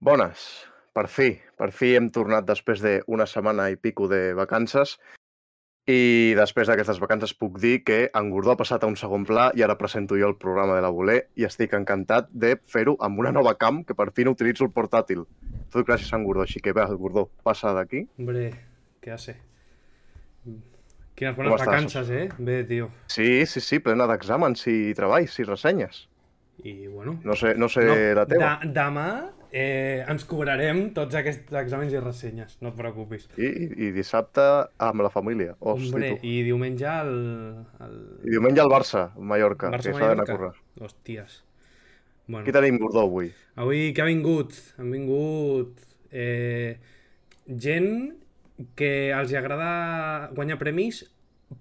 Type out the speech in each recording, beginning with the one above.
Bones, per fi, per fi hem tornat després d'una setmana i pico de vacances i després d'aquestes vacances puc dir que en Gordó ha passat a un segon pla i ara presento jo el programa de la Voler i estic encantat de fer-ho amb una nova cam que per fi no utilitzo el portàtil. Tot gràcies a en Gordó, així que ve, Gordó, passa d'aquí. Hombre, ¿qué hace? Quines bones estàs? vacances, eh? Bé, tio. Sí, sí, sí, plena d'exàmens i treballs i ressenyes. I, bueno... No sé, no sé la teva. de- demà eh, ens cobrarem tots aquests exàmens i ressenyes, no et preocupis. I, i, dissabte amb la família. Hosti, Hombre, tu. i diumenge el... el... I diumenge al Barça, a Mallorca, Barça que s'ha d'anar a córrer. Hòsties. Bueno, Qui tenim, Gordó, avui? avui què ha vingut? Han vingut eh, gent que els agrada guanyar premis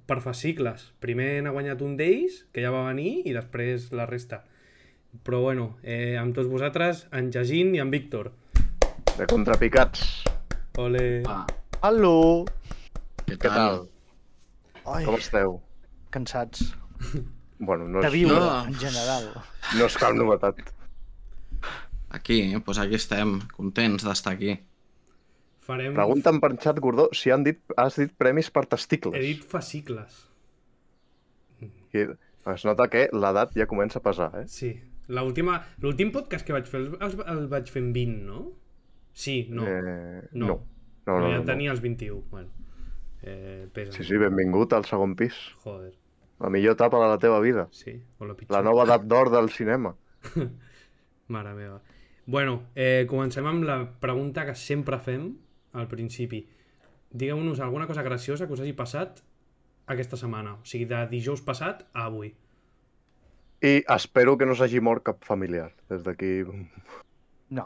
per fascicles. Primer n'ha guanyat un d'ells, que ja va venir, i després la resta. Però bueno, eh, amb tots vosaltres, en Jacint i en Víctor. De contrapicats. Ole. Ah, Aló! què Què tal? Ai, Com esteu? cansats. Bueno, no De és, viure, No. en general. no és cap novetat. Aquí, doncs aquí estem, contents d'estar aquí. Farem... Pregunta'm per xat, Gordó, si han dit, has dit premis per testicles. He dit fascicles. I es nota que l'edat ja comença a pesar, eh? Sí. L'últim podcast que vaig fer el, el, el vaig fer en 20, no? Sí, no. Eh, No. no. No, no, no, no, ja no. tenia els 21. Bueno, eh, pesa. Sí, sí, benvingut al segon pis. Joder, La millor etapa de la teva vida. sí, o la pitjor. La nova edat d'or del cinema. Mare meva. Bueno, eh, comencem amb la pregunta que sempre fem al principi. Digueu-nos alguna cosa graciosa que us hagi passat aquesta setmana. O sigui, de dijous passat a avui. I espero que no s'hagi mort cap familiar. Des d'aquí... No.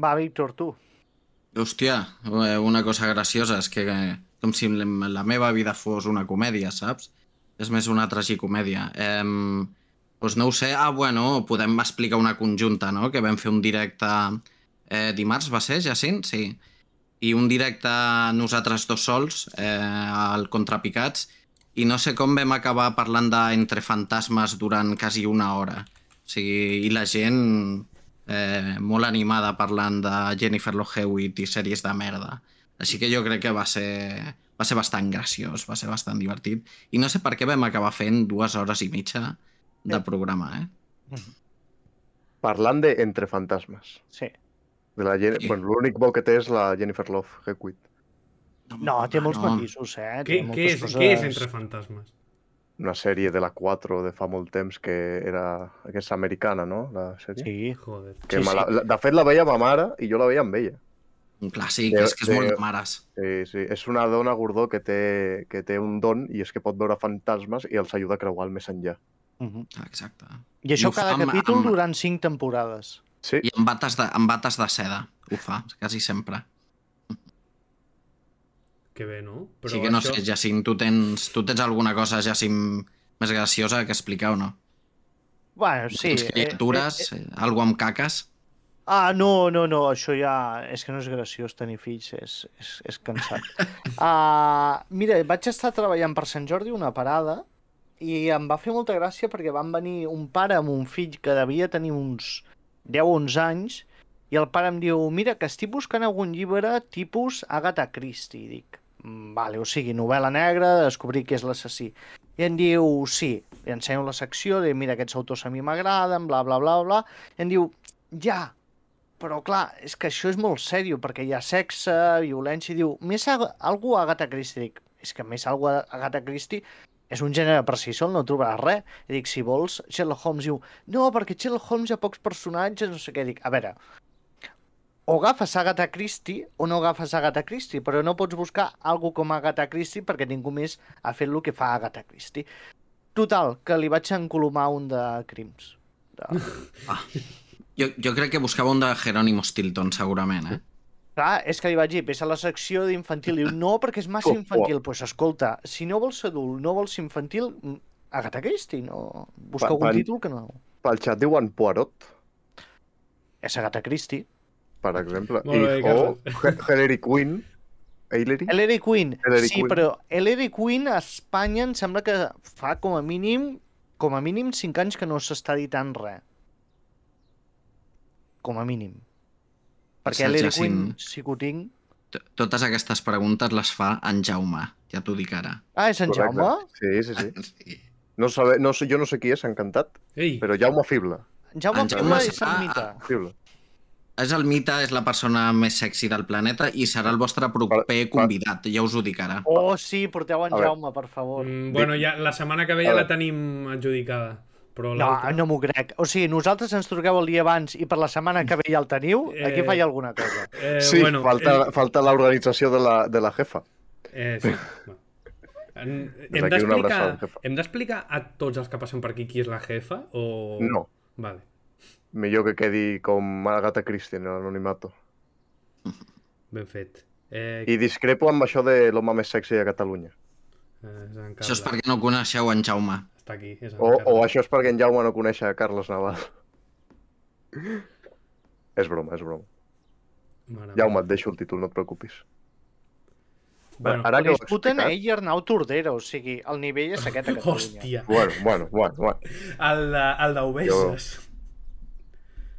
Va, Víctor, tu. Hòstia, eh, una cosa graciosa és que eh, com si la la meva vida fos una comèdia, saps? És més una tragicomèdia. Eh, doncs no ho sé. Ah, bueno, podem explicar una conjunta, no? Que vam fer un directe eh, dimarts, va ser, Jacint? Sí. I un directe nosaltres dos sols, eh, al Contrapicats, i no sé com vam acabar parlant d'entre fantasmes durant quasi una hora. O sigui, i la gent eh, molt animada parlant de Jennifer Love Hewitt i sèries de merda. Així que jo crec que va ser, va ser bastant graciós, va ser bastant divertit. I no sé per què vam acabar fent dues hores i mitja de programa, eh? Parlant de Entre fantasmes. Sí. De la Jen... Sí. bueno, L'únic bo que té és la Jennifer Love Hewitt. No, té molts no. matisos, eh? Què, Té què, és, moltes què és Entre fantasmes? Una sèrie de la 4 de fa molt temps que era... que és americana, no? La sèrie. Sí. Joder. Que sí, sí. la- De fet, la veia ma mare i jo la veia amb ella. Un clàssic, De- és que és de- molt de mares. Sí, sí. És una dona gordó que té, que té un don i és que pot veure fantasmes i els ajuda a creuar el més enllà. Uh -huh. Exacte. I això fa cada amb- capítol amb- durant cinc temporades. Sí, I amb bates de, amb bates de seda, ho fa, quasi sempre. Que bé, no? Però Així que no això... sé, Jacint, tu tens, tu tens alguna cosa, Jacint, més graciosa que explicar o no? Bueno, sí. Tens criatures, eh, eh, algo amb caques? Ah, no, no, no, això ja... És que no és graciós tenir fills, és, és, és cansat. uh, mira, vaig estar treballant per Sant Jordi una parada i em va fer molta gràcia perquè van venir un pare amb un fill que devia tenir uns 10-11 anys i el pare em diu, mira, que estic buscant algun llibre tipus Agatha Christie. I dic, "Mm, vale, o sigui, novel·la negra, descobrir qui és l'assassí. I em diu, sí, li ensenyo la secció de, mira, aquests autors a mi m'agraden, bla, bla, bla, bla. I em diu, ja, però clar, és que això és molt sèrio, perquè hi ha sexe, violència, i diu, més a- algú a Agatha Christie. Dic, és que més algú a Agatha Christie és un gènere per si sol, no trobaràs res. I dic, si vols, Sherlock Holmes diu, no, perquè Sherlock Holmes hi ha pocs personatges, no sé què. Dic, a veure, o agafes Agatha Christie o no agafes Agatha Christie, però no pots buscar algú com Agatha Christie perquè ningú més ha fet el que fa Agatha Christie. Total, que li vaig encolomar un de crims. De... Jo, jo crec que buscava un de Jerónimo Stilton, segurament, eh? Clar, és que li vaig dir, ves a la secció d'infantil. Diu, no, perquè és massa Oh, oh. infantil. Doncs pues, escolta, si no vols ser adult, no vols ser infantil, mm, Agatha Christie, no... Busca Pa- algun pan- títol que no... pel xat diuen Poirot, És Agatha Christie. Per exemple. Molt bé, I, o H- Hilary Quinn. Hilary? Ellery Queen. Ellery sí, Queen. però Ellery Quinn a Espanya em sembla que fa com a mínim com a mínim 5 anys que no s'està editant res. Com a mínim. Perquè l'Eric Win Jacint, sí que ho tinc. t- totes aquestes preguntes les fa en Jaume, ja t'ho dic ara. Ah, és en Correcte. Jaume? Sí, sí, sí. Sí. No sabe, no sé, jo no sé qui és, encantat, Ei, però Jaume Fibla. Jaume En Jaume Fibla és- és el ah, mite. Fibla. És el mite, és la persona més sexy del planeta i serà el vostre proper Per- convidat, ja us ho dic ara. Oh, sí, porteu en. Jaume, per favor. mm, bueno, ja, la setmana que ve ja la tenim adjudicada. Però No, no m'ho crec. O sigui, nosaltres ens truqueu el dia abans i per la setmana que ve ja el teniu, aquí Eh, falla alguna cosa. Eh, Sí, bueno, falta, eh, falta l'organització de, la, de la jefa. Eh, sí. En- hem d'explicar a tots els que passen per aquí qui és la jefa o... No. Vale. Millor que quedi com Agatha Christie en l'anonimato. Ben fet. Eh, I discrepo amb això de l'home més sexy de Catalunya. eh, és Això és perquè no coneixeu en Jaume. Està aquí, és en O, o això és perquè en Jaume no coneix a Carles Naval. és broma, és broma. Mare Jaume, et deixo el títol, no et preocupis. Bueno, Ara que Disputen explicat... ell i Arnau Tordera, o sigui, el nivell és aquest a Catalunya. Hòstia, Bueno, bueno, bueno, bueno. el, de- el d'Obeses.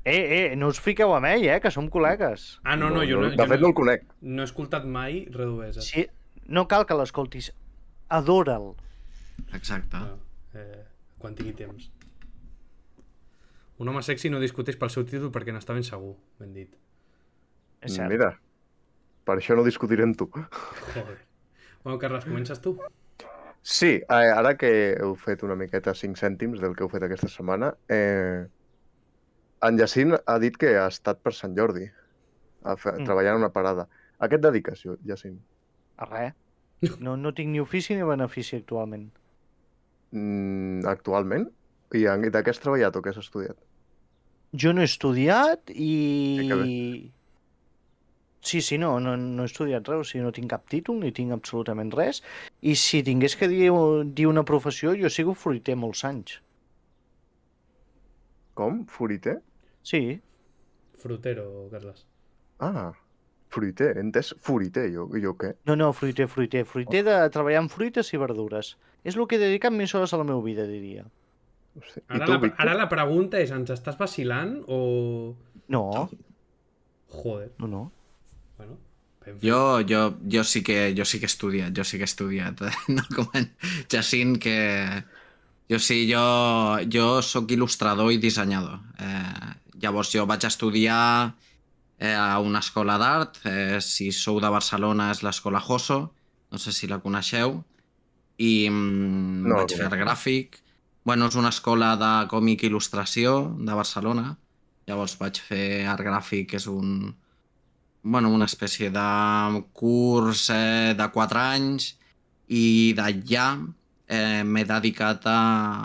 Eh, eh, no us fiqueu amb ell, eh, que som col·legues. Ah, no, no, jo no, de jo fet, no no, el conec. no he escoltat mai res d'Obeses. Sí, no cal que l'escoltis. Adora'l. Exacte. No, eh, quan tingui temps. Un home sexy no discuteix pel seu títol perquè n'està ben segur, ben dit. És cert. Mira, per això no discutiré amb tu. Joder. Bueno, Carles, comences tu? Sí, eh, ara que heu fet una miqueta 5 cèntims del que heu fet aquesta setmana, eh, en Jacint ha dit que ha estat per Sant Jordi, a fe, Mm. treballant en una parada. A què et dediques, Jacint? A res. No, no tinc ni ofici ni benefici actualment. Mm, actualment? I de què has treballat o què has estudiat? Jo no he estudiat i... Sí, sí, no, no, no he estudiat res, o sigui, no tinc cap títol, ni tinc absolutament res. I si tingués que dir, dir una professió, jo sigo fruiter molts anys. Com? Fruiter? Sí, Frutero, Carles. Ah, fruiter, he entès fruiter, jo, jo què? no, no, fruiter, fruiter. Fruiter de treballar amb fruites i verdures. És el que he dedicat més hores a la meva vida, diria. Hosti. Ara, tu, la, ara la pregunta és, ens estàs vacilant o... No, Joder, no, no. bueno. Jo, jo, jo, sí que, jo sí que he estudiat, jo sí que he estudiat. No com en Jacint, que... Jo sí, jo, jo sóc il·lustrador i dissenyador. Eh, llavors jo vaig estudiar eh, a una escola d'art. Eh, si sou de Barcelona és l'escola Joso, no sé si la coneixeu. I mm, No vaig fer conec. art gràfic. Bueno, és una escola de còmic i il·lustració de Barcelona. Llavors vaig fer art gràfic, que és un, bueno, una espècie de curs eh, de 4 anys i d'allà eh, m'he dedicat a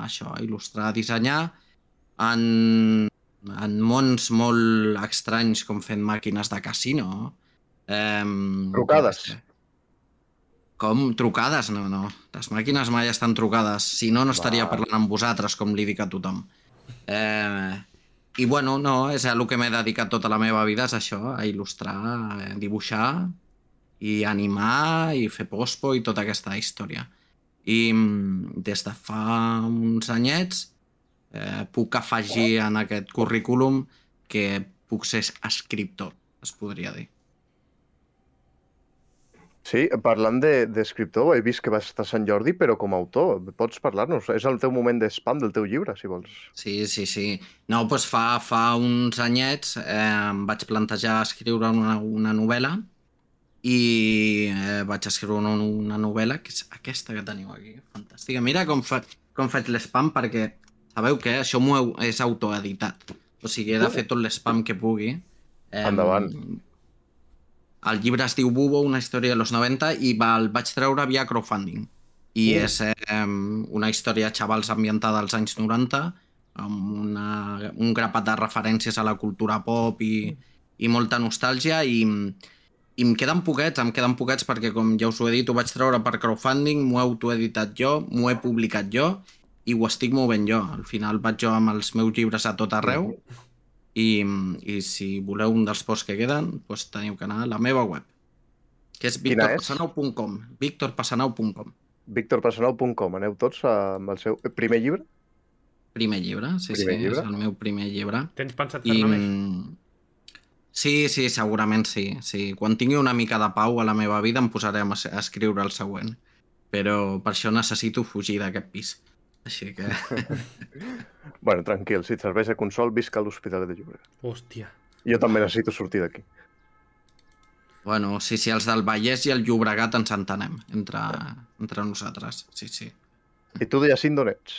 això, a il·lustrar, a dissenyar en, en mons molt estranys com fent màquines de casino. Eh, Trucades. Com? Trucades? No, no. Les màquines mai estan trucades. Si no, no estaria Va. parlant amb vosaltres, com li dic a tothom. Eh, I bueno, no, és a el que m'he dedicat tota la meva vida, és això, a il·lustrar, a dibuixar i animar i fer pospo i tota aquesta història. I mm, des de fa uns anyets eh, puc afegir en aquest currículum que puc ser escriptor, es podria dir. Sí, parlant de- d'escriptor, he vist que vas estar a Sant Jordi, però com a autor. Pots parlar-nos? És el teu moment de spam del teu llibre, si vols. Sí, sí, sí. No, doncs fa, fa uns anyets eh, em vaig plantejar escriure una, una novel·la i eh, vaig escriure una, una novel·la, que és aquesta que teniu aquí. Fantàstica. Mira com, fa, com faig l'spam perquè sabeu que això m'ho és autoeditat. O sigui, he de fer tot l'spam que pugui. Eh, Endavant. El llibre es diu Bubo, una història de los 90 i va, el vaig treure via crowdfunding. I Mm. és eh, una història de xavals ambientada als anys 90 amb una, un grapat de referències a la cultura pop i, i molta nostàlgia i, i em queden poquets, em queden poquets perquè com ja us ho he dit, ho vaig treure per crowdfunding, m'ho he autoeditat jo, m'ho he publicat jo i ho estic movent jo. Al final vaig jo amb els meus llibres a tot arreu i, i si voleu un dels posts que queden, doncs teniu que anar a la meva web, que és victorpassanau.com victorpassanau.com victorpasanau.com. Aneu tots amb el seu primer llibre? Primer llibre, sí, Primer sí, llibre? és el meu primer llibre. Tens pensat I, fer-ne més? mm, Sí, sí, segurament sí, sí. Quan tingui una mica de pau a la meva vida em s- a escriure el següent. Però per això necessito fugir d'aquest pis. Així que... Bueno, tranquil, si et serveix de consol, visca a l'Hospitalet de Llobregat. Hòstia. Jo també necessito sortir d'aquí. Bueno, sí, sí, els del Vallès i el Llobregat ens entenem entre, entre nosaltres. Sí, sí. I tu, Jacint, d'on ets?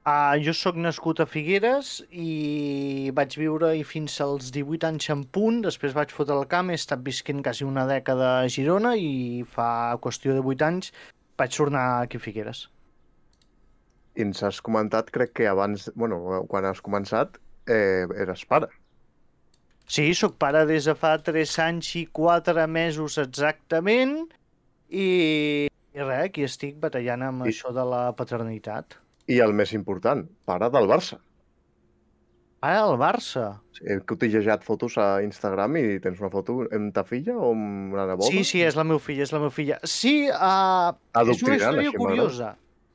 Uh, jo sóc nascut a Figueres i vaig viure-hi fins als 18 anys en punt, després vaig fotre el camp, he estat visquent quasi una dècada a Girona i fa qüestió de 8 anys vaig tornar aquí a Figueres. I ens has comentat, crec que abans, bueno, quan has començat, eh, eres pare. Sí, sóc pare des de fa 3 anys i 4 mesos exactament i, i res, aquí estic batallant amb I- això de la paternitat. I el més important, pare del Barça. Ara el Barça. He cotillejat fotos a Instagram i tens una foto amb ta filla o amb la neboda? Sí, sí, és la meva filla, és la meva filla. Sí, uh, és una història així m'agrada.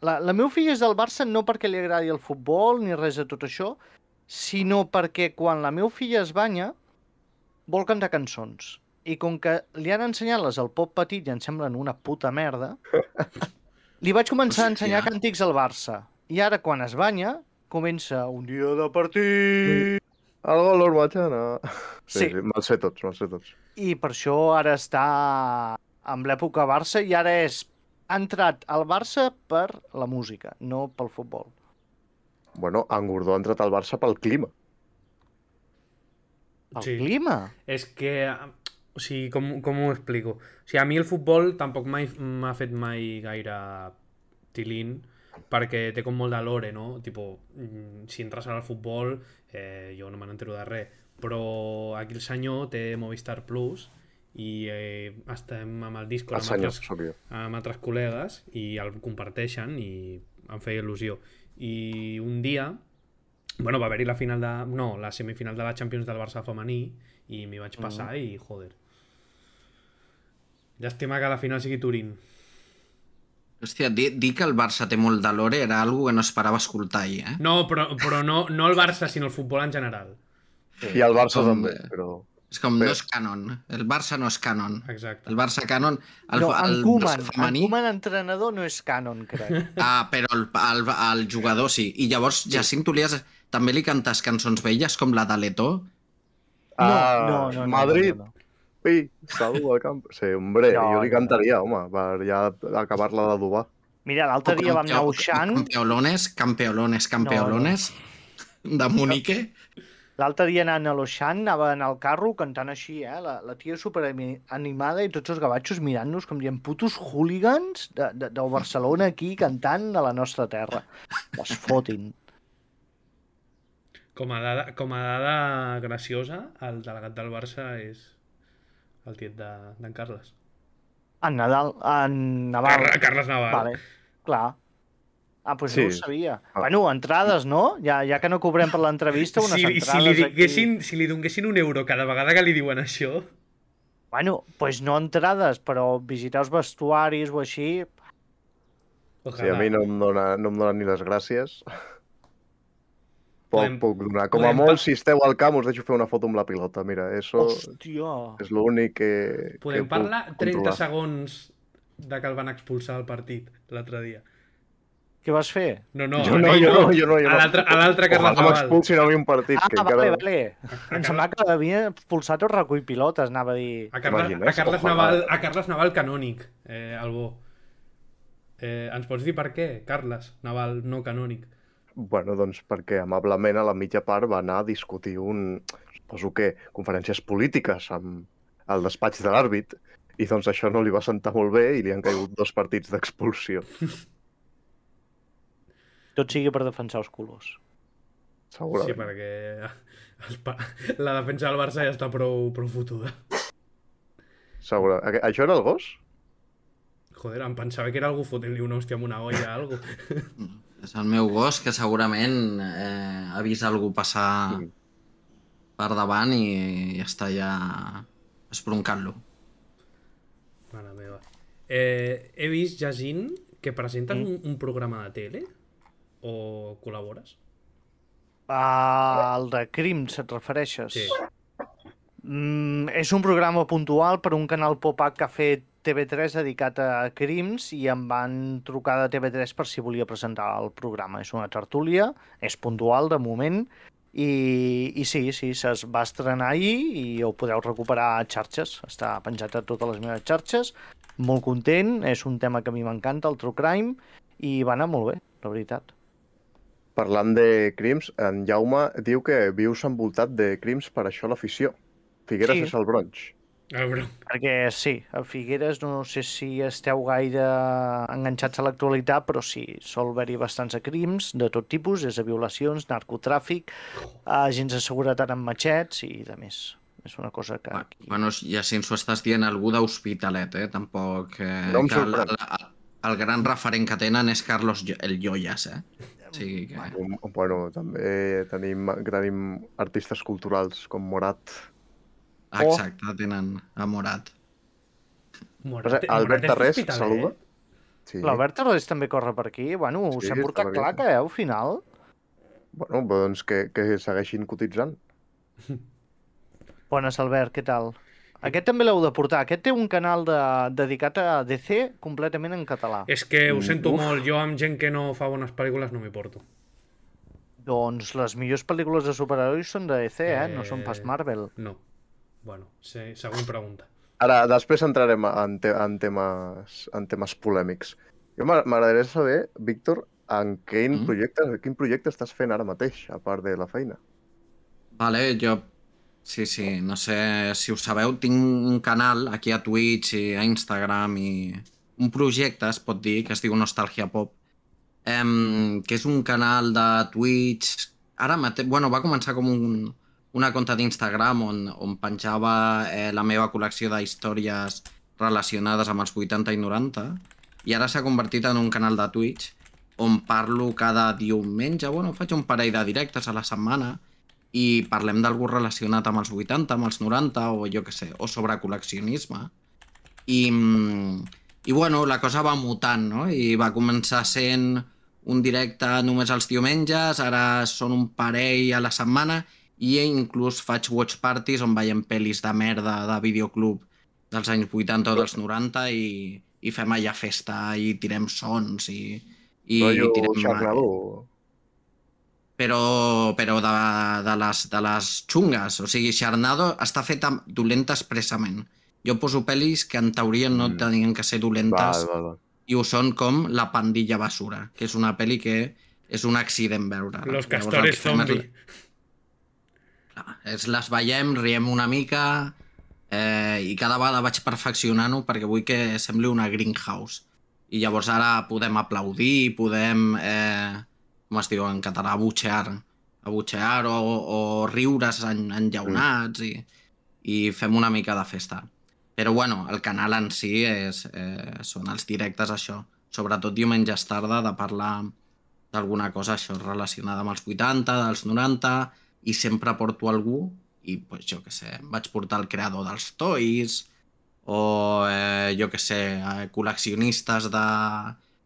La, la meva filla és del Barça no perquè li agradi el futbol ni res de tot això, sinó perquè quan la meva filla es banya vol cantar cançons. I com que li han ensenyat les al pop petit i em semblen una puta merda, li vaig començar a ensenyar Hòstia. càntics al Barça. I ara, quan es banya, comença un dia de partit... El gol Orbatxana. Sí, Sí. sí, me'ls sé tots, me'ls sé tots. I per això ara està amb l'època Barça i ara és ha entrat al Barça per la música, no pel futbol. Bueno, en Gordó ha entrat al Barça pel clima. El Sí. clima? És que... O sigui, com, com ho explico? O sigui, a mi el futbol tampoc mai m'ha fet mai gaire tilín perquè té com molt de lore, no? Tipo, mm, si entres al futbol, eh, jo no me n'entero de res, però aquí el senyor té Movistar Plus i eh, estem amb el Discord El amb senyor, altres, amb altres col·legues i el comparteixen i em feia il·lusió. I un dia, bueno, va haver-hi la final de... No, la semifinal de la Champions del Barça femení i m'hi vaig passar Mm. i, joder. Llàstima que la final sigui Turín. Hòstia, dir, dir que el Barça té molt de lore era algo que no esperava escoltar ahir, eh? No, però, però no, no el Barça, sinó el futbol en general. I el Barça Com, també, però... És com, Bé. no és canon. El Barça no és canon. Exacte. El Barça canon... El, no, en el Koeman, femení... Koeman entrenador no és canon, crec. Ah, però el, el, el jugador sí. I llavors, Jacint, tu li has... també li cantes cançons velles com la de Leto? No, Ah, no, no, no, Madrid, no, no. pi, salut al camp. Sí, hombre, No, jo li no. cantaria, home, per ja acabar-la d'adobar. Mira, l'altre dia vam anar a Uxant, Campeolones, campeolones, campeolones. De Munique. L'altre dia anant a l'Oixant, anava en el carro cantant així, eh? La, la tia super animada i tots els gavatxos mirant-nos com dient putos hooligans de, de, del Barcelona aquí cantant a la nostra terra. Es fotin. Com a, dada, com a dada graciosa, el delegat del Barça és el tiet d'en de, Carles. En Nadal, en Naval. Carles, Carles Naval. Vale, clar. Ah, doncs Sí. no ho sabia. Ah. Bueno, entrades, no? Ja, ja que no cobrem per l'entrevista, unes si, li- si, entrades li diguessin, si li donguessin un euro cada vegada que li diuen això... aquí. Bueno, doncs pues no entrades, però visitar els vestuaris o així... Si a mi no em, dona, no em donen ni les gràcies, poc Podem- puc donar. Com a molt, si esteu al camp, us deixo fer una foto amb la pilota. Mira, eso Hòstia! és l'únic que, Podem que parlar puc 30 controlar. segons de que el van expulsar al partit l'altre dia. Què vas fer? No, no, Jo no, jo no, jo no, jo A no. l'altre a l'altre Carles Ojalà Naval. m'expulsin a mi un partit. Ah, que vale, encara... vale. Em semblava que havia expulsat el recull pilotes, anava a dir... A Carles, T'imagines? a Carles, Ojalà. Naval, a Carles Naval canònic, eh, Albó. Eh, ens pots dir per què? Carles Naval no canònic. Bueno, doncs perquè amablement a la mitja part va anar a discutir un, suposo que, conferències polítiques amb el despatx de l'àrbit i doncs això no li va sentar molt bé i li han caigut dos partits d'expulsió. Tot sigui per defensar els colors. Segurament. Sí, perquè el, pa- la defensa del Barça ja està prou, prou fotuda. Segura. Aqu- Això era el gos? Joder, em pensava que era algú fotent-li una hòstia amb una olla, algo. És el meu gos que segurament eh, ha vist algú passar Mm. per davant i, i està ja esbroncant-lo. Mare meva. Eh, he vist, Jacint, que presentes Mm. un, un programa de tele o col·labores? El de crims, et refereixes? Sí. Mm, és un programa puntual per un canal pop-up que ha fet TV3 dedicat a crims i em van trucar de TV3 per si volia presentar el programa. És una tertúlia, és puntual de moment i, i sí, sí, es va estrenar ahir i ho podeu recuperar a xarxes. Està penjat a totes les meves xarxes. Molt content, és un tema que a mi m'encanta, el true crime, i va anar molt bé, la veritat. Parlant de crims, en Jaume diu que vius envoltat de crims per això l'afició. Figueres Sí. és el bronx. El bro. Perquè sí, a Figueres no sé si esteu gaire enganxats a l'actualitat, però sí, sol haver-hi bastants crims de tot tipus, des de violacions, narcotràfic, agents de seguretat amb matxets i de més. És una cosa que... Ah, Bueno, ja si ens ho estàs dient algú d'Hospitalet, eh? Tampoc... Eh, No em sorprèn. El, gran referent que tenen és Carlos el Joyas, eh? O sigui que... Bueno, també tenim, tenim artistes culturals com Morat. Exacte, tenen a Morat. Però, Albert Tarrés, saluda. Sí. L'Albert Tarrés també corre per aquí. Bueno, Sí, s'ha portat claca, eh, al final. Bueno, doncs que, que segueixin cotitzant. Bones, Albert, què tal? Aquest també l'heu de portar. Aquest té un canal de, dedicat a DC completament en català. És que ho Mm, sento uf. molt, jo amb gent que no fa bones pel·lícules no m'hi porto. Doncs les millors pel·lícules de superherois són de DC, eh? No són pas Eh, Marvel. No. Bueno, sí, següent pregunta. Ara, després entrarem en, te en, temes, en temes polèmics. Jo m'a- m'agradaria saber, Víctor, en quin, Mm. projecte, quin projecte estàs fent ara mateix, a part de la feina? Vale, jo... Sí, sí, no sé si ho sabeu, tinc un canal aquí a Twitch i a Instagram i un projecte, es pot dir, que es diu Nostalgia Pop, em, que és un canal de Twitch... Ara mateix, bueno, va començar com un, una conta d'Instagram on, on penjava eh, la meva col·lecció d'històries relacionades amb els 80 i 90 i ara s'ha convertit en un canal de Twitch on parlo cada diumenge, bueno, faig un parell de directes a la setmana i parlem d'algú relacionat amb els 80, amb els 90 o jo que sé, o sobre col·leccionisme. I, mm, I bueno, la cosa va mutant, no? I va començar sent un directe només els diumenges, ara són un parell a la setmana i inclús faig watch parties on veiem pel·lis de merda de videoclub dels anys 80 o dels 90 i, i fem allà festa i tirem sons i, i Rollo tirem... Sharknado? Però, però de, de, les, de les xungues. O sigui, Sharknado està feta dolenta expressament. Jo poso pel·lis que en teoria no Mm. tenien que ser dolentes Val, val, val. i ho són com La pandilla basura, que és una pel·li que és un accident veure. Los castores. Clar, és, les veiem, riem una mica eh, i cada vegada vaig perfeccionant-ho perquè vull que sembli una greenhouse. I llavors ara podem aplaudir, podem, eh, com es diu en català, abutxear, abutxear o, o riure's en, enllaunats i, i fem una mica de festa. Però bueno, el canal en si és, eh, són els directes això, sobretot diumenges tarda de parlar d'alguna cosa això relacionada amb els 80, dels 90 i sempre porto algú i pues, jo que sé, vaig portar el creador dels toys o eh, jo que sé, eh, col·leccionistes de,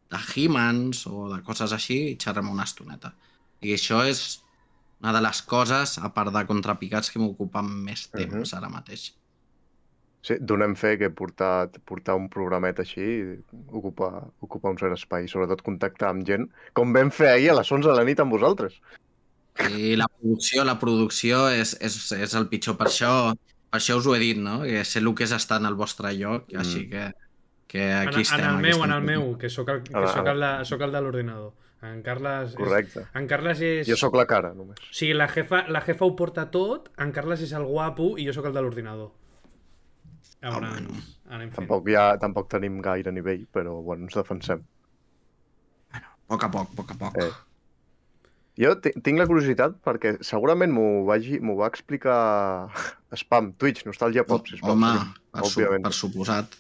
de He-Mans o de coses així i xerrem una estoneta. I això és una de les coses, a part de contrapicats, que m'ocupen més temps ara mateix. Sí, donem fe que portar, portar un programet així ocupa, ocupa un cert espai, sobretot contactar amb gent, com vam fer ahir a les 11 de la nit amb vosaltres. I la producció, la producció és, és, és el pitjor. Per això, per això us ho he dit, no? Que sé el que és estar en el vostre lloc, Mm. així que, que En, aquí estem. en el meu, en el meu, que sóc el, que Ara, sóc el, de, sóc el de l'ordinador. En Carles... És, Correcte. en Carles és... Jo sóc la cara, només. O sigui, la jefa, la jefa ho porta tot, en Carles és el guapo i jo sóc el de l'ordinador. Ara, bueno. anem fent. Tampoc, ja, tampoc tenim gaire nivell, però bueno, ens defensem. A poc a poc, a poc a poc. Eh. Jo ti- tinc la curiositat perquè segurament m'ho vagi- m'ho va explicar Spam, Twitch, Nostàlgia Pop, sisplau. Home, sí, per, su, per suposat.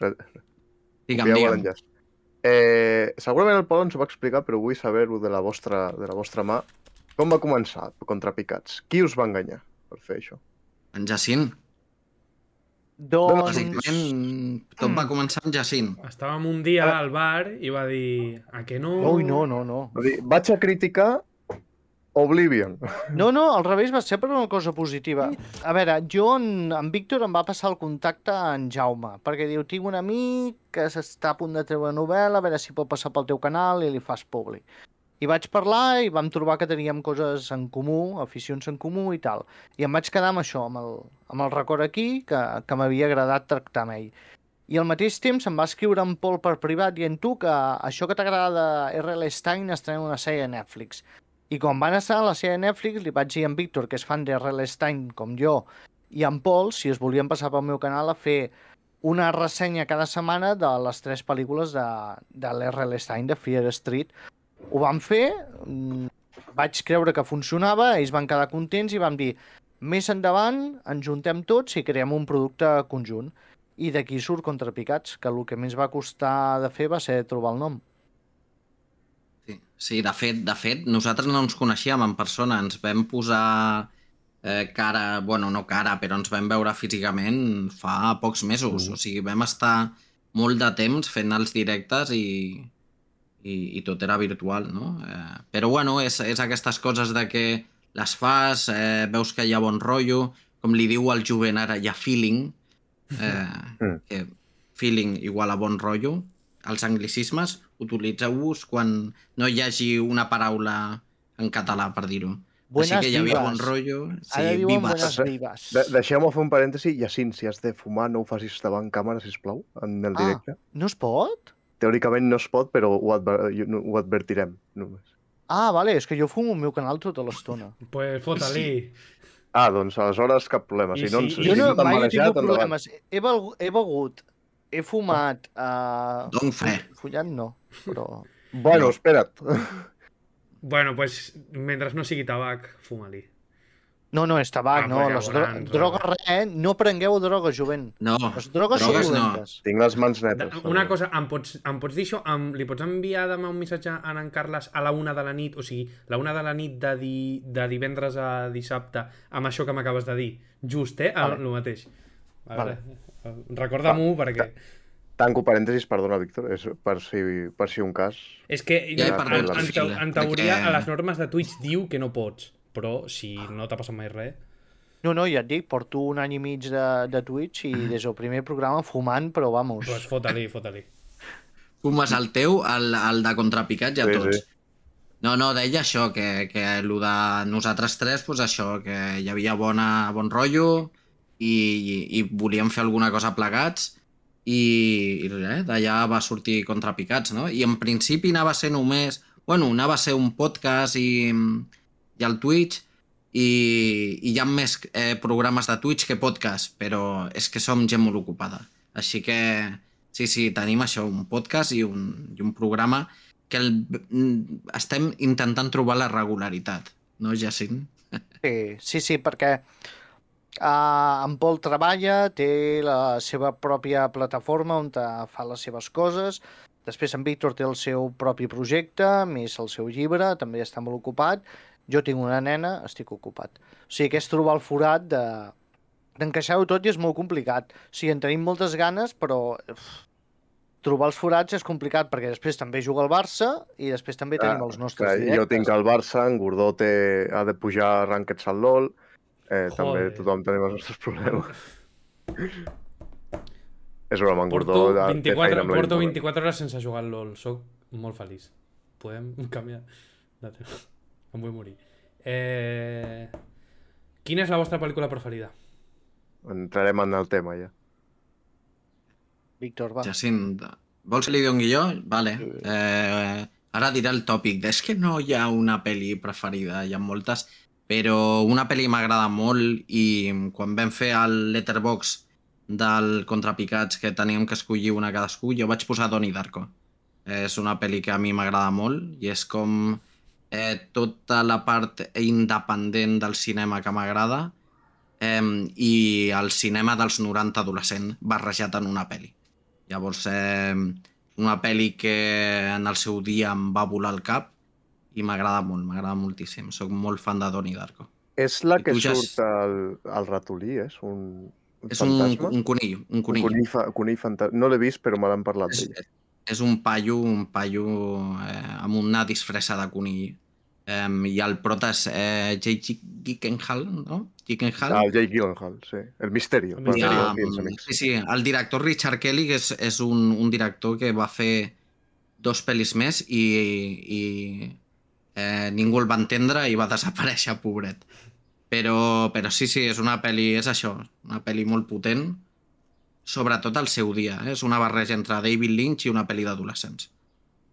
Digue'm, digue'm. Eh, segurament el Pol ens ho va explicar, però vull saber-ho de, la vostra, de la vostra mà. Com va començar Contra Picats? Qui us va enganyar per fer això? En Jacint. Doncs... Bàsicament, tot va començar amb Jacint. Estàvem un dia al bar i va dir a que no... Ui, no, no, no. Va dir, vaig a criticar Oblivion. No, no, al revés, va ser per una cosa positiva. A veure, jo, en, en Víctor em va passar el contacte a en Jaume, perquè diu, tinc un amic que s'està a punt de treure novel·la, a veure si pot passar pel teu canal i li fas publi. I vaig parlar i vam trobar que teníem coses en comú, aficions en comú i tal. I em vaig quedar amb això, amb el, amb el record aquí, que, que m'havia agradat tractar amb ell. I al mateix temps em va escriure en Pol per privat i en tu que això que t'agrada de R.L. Stein estrena una sèrie a Netflix. I quan van estar a la sèrie de Netflix, li vaig dir a en Víctor, que és fan de R.L. Stein com jo, i en Pol, si es volien passar pel meu canal a fer una ressenya cada setmana de les tres pel·lícules de, de l'R.L. Stein, de Fear Street. Ho vam fer, mm, vaig creure que funcionava, ells van quedar contents i vam dir més endavant ens juntem tots i creem un producte conjunt. I d'aquí surt Contrapicats, que el que més va costar de fer va ser trobar el nom. Sí, de, fet, de fet, nosaltres no ens coneixíem en persona, ens vam posar eh, cara, bueno, no cara, però ens vam veure físicament fa pocs mesos, mm. o sigui, vam estar molt de temps fent els directes i, i, i tot era virtual, no? Eh, però bueno, és, és aquestes coses de que les fas, eh, veus que hi ha bon rotllo, com li diu el jovent ara, hi ha feeling, eh, Mm. que feeling igual a bon rotllo, els anglicismes, utilitzeu-vos quan no hi hagi una paraula en català, per dir-ho. Així Buenas que hi havia vivas. bon rotllo. Sí, Ara diuen vives. buenas vivas. De Deixeu-me fer un parèntesi. Jacint, si has de fumar, no ho facis davant càmera, sisplau, en el Ah. directe. No es pot? Teòricament no es pot, però ho, adver ho advertirem, només. Ah, vale, és que jo fumo al meu canal tota l'estona. Pues fota-li. Ah, doncs aleshores cap problema. I Si no, sí, Jo no, mai he tingut problemes. He, he begut, he fumat... Uh, Don fe. follant no, però... Bueno, No. espera't. Bueno, pues, mentre no sigui tabac, fuma-li. No, no, és tabac, Ah, no. Les dro drogues, res, eh? No prengueu drogues, jovent. No, Les drogues, Drogues són no. dolentes. Tinc les mans netes. Una cosa, em pots, em pots dir això? Em, li pots enviar demà un missatge a en Carles a la una de la nit? O sigui, la una de la nit de, di, de divendres a dissabte amb això que m'acabes de dir. Just, eh? El, Vale. el mateix. A Vale. veure, recorda-m'ho perquè... Tanco parèntesis, perdona, Víctor, és per si, per si un cas. És que Ja he en, en, amb en, teoria a les normes de Twitch diu que no pots, però si no t'ha passat mai res... No, no, ja et dic, porto un any i mig de, de Twitch i des del primer programa fumant, però vamos. Doncs fota-li, fota-li. fumes el teu, el, el de contrapicats i a Sí, tots. sí. No, no, deia això, que, que el de nosaltres tres, pues això, que hi havia bona, bon rotllo i, i, i volíem fer alguna cosa plegats i, i res, d'allà va sortir Contrapicats, no? I en principi anava a ser només... Bueno, anava a ser un podcast i, i el Twitch i, i hi ha més eh, programes de Twitch que podcast, però és que som gent molt ocupada. Així que sí, sí, tenim això, un podcast i un, i un programa que el, mm, estem intentant trobar la regularitat, no, Jacint? Sí, sí, sí, perquè uh, en Pol treballa, té la seva pròpia plataforma on fa les seves coses, després en Víctor té el seu propi projecte, més el seu llibre, també està molt ocupat, jo tinc una nena, estic ocupat. O sigui que és trobar el forat de d'encaixar-ho tot i és molt complicat. O sigui, en tenim moltes ganes, però uf, trobar els forats és complicat, perquè després també juga el Barça i després també tenim els nostres clar, directes. jo tinc el Barça, en Gordó té, ha de pujar rankeds al LoL, eh, també Joder. tothom tenim els nostres problemes. És broma, en Porto, Gordó té 24, feina amb la porto Xbox. 24 hores sense jugar al LOL. Soc molt feliç. Podem canviar de tema. Em vull morir. Eh... Quina és la vostra pel·lícula preferida? Entrarem en el tema, ja. Víctor, va. Jacint, vols que li doni jo? Vale. Eh, ara diré el tòpic. És que no hi ha una pel·li preferida, hi ha moltes, però una pel·li m'agrada molt i quan vam fer el letterbox del Contrapicats que teníem que escollir una cadascú, jo vaig posar Donnie Darko. És una pel·li que a mi m'agrada molt i és com eh, tota la part independent del cinema que m'agrada eh, i el cinema dels 90 adolescent barrejat en una pel·li. Llavors, eh, una pel·li que en el seu dia em va volar el cap i m'agrada molt, m'agrada moltíssim. Soc molt fan de Donnie Darko. És la I que ja surt al, al ratolí, és? Un, un És un, fantasma? un conill, un Un conill. conill, fa, conill fantasma. No l'he vist, però me l'han parlat És, d'ell. és un paio, un paio eh, amb una disfressa de conill Um, I el prota és eh, Jake Gyllenhaal, no? Gyllenhaal. Ah, el Jake Gyllenhaal, sí. El Misterio. El amics. sí, sí, el director Richard Kelly és, és un, un director que va fer dos pel·lis més i, i eh, ningú el va entendre i va desaparèixer, pobret. Però, però sí, sí, és una pel·li, és això, una pel·li molt potent, sobretot al seu dia. Eh? És una barreja entre David Lynch i una pel·li d'adolescents.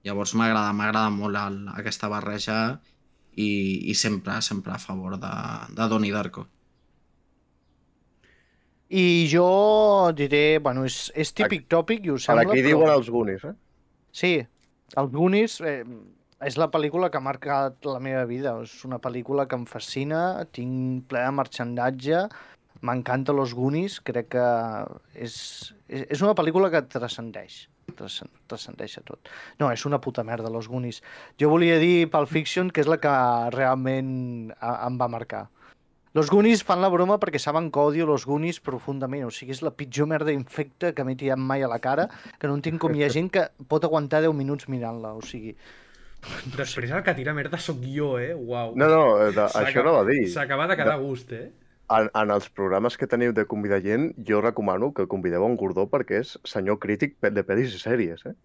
Llavors m'agrada m'agrada molt el, aquesta barreja i, i sempre, sempre a favor de, de Donnie Darko. I jo diré, bueno, és, és típic tòpic i ho Per sembla, aquí però... diuen els Goonies, eh? Sí, els Goonies eh, és la pel·lícula que ha marcat la meva vida. És una pel·lícula que em fascina, tinc ple de marxandatge, m'encanta los Goonies, crec que és, és, és una pel·lícula que transcendeix transcen- transcendeix a tot. No, és una puta merda, Los Goonies. Jo volia dir Pulp Fiction, que és la que realment a- em va marcar. Los Goonies fan la broma perquè saben que odio Los Goonies profundament. O sigui, és la pitjor merda infecta que m'he tirat mai a la cara, que no entenc com hi ha gent que pot aguantar 10 minuts mirant-la. O sigui, Després el que tira merda sóc jo, eh? Uau. No, no, eh, de, això no va dir. S'acaba de quedar a gust, eh? En, en els programes que teniu de convidar gent, jo recomano que convideu a un Gordó perquè és senyor crític de pel·lis i sèries, eh?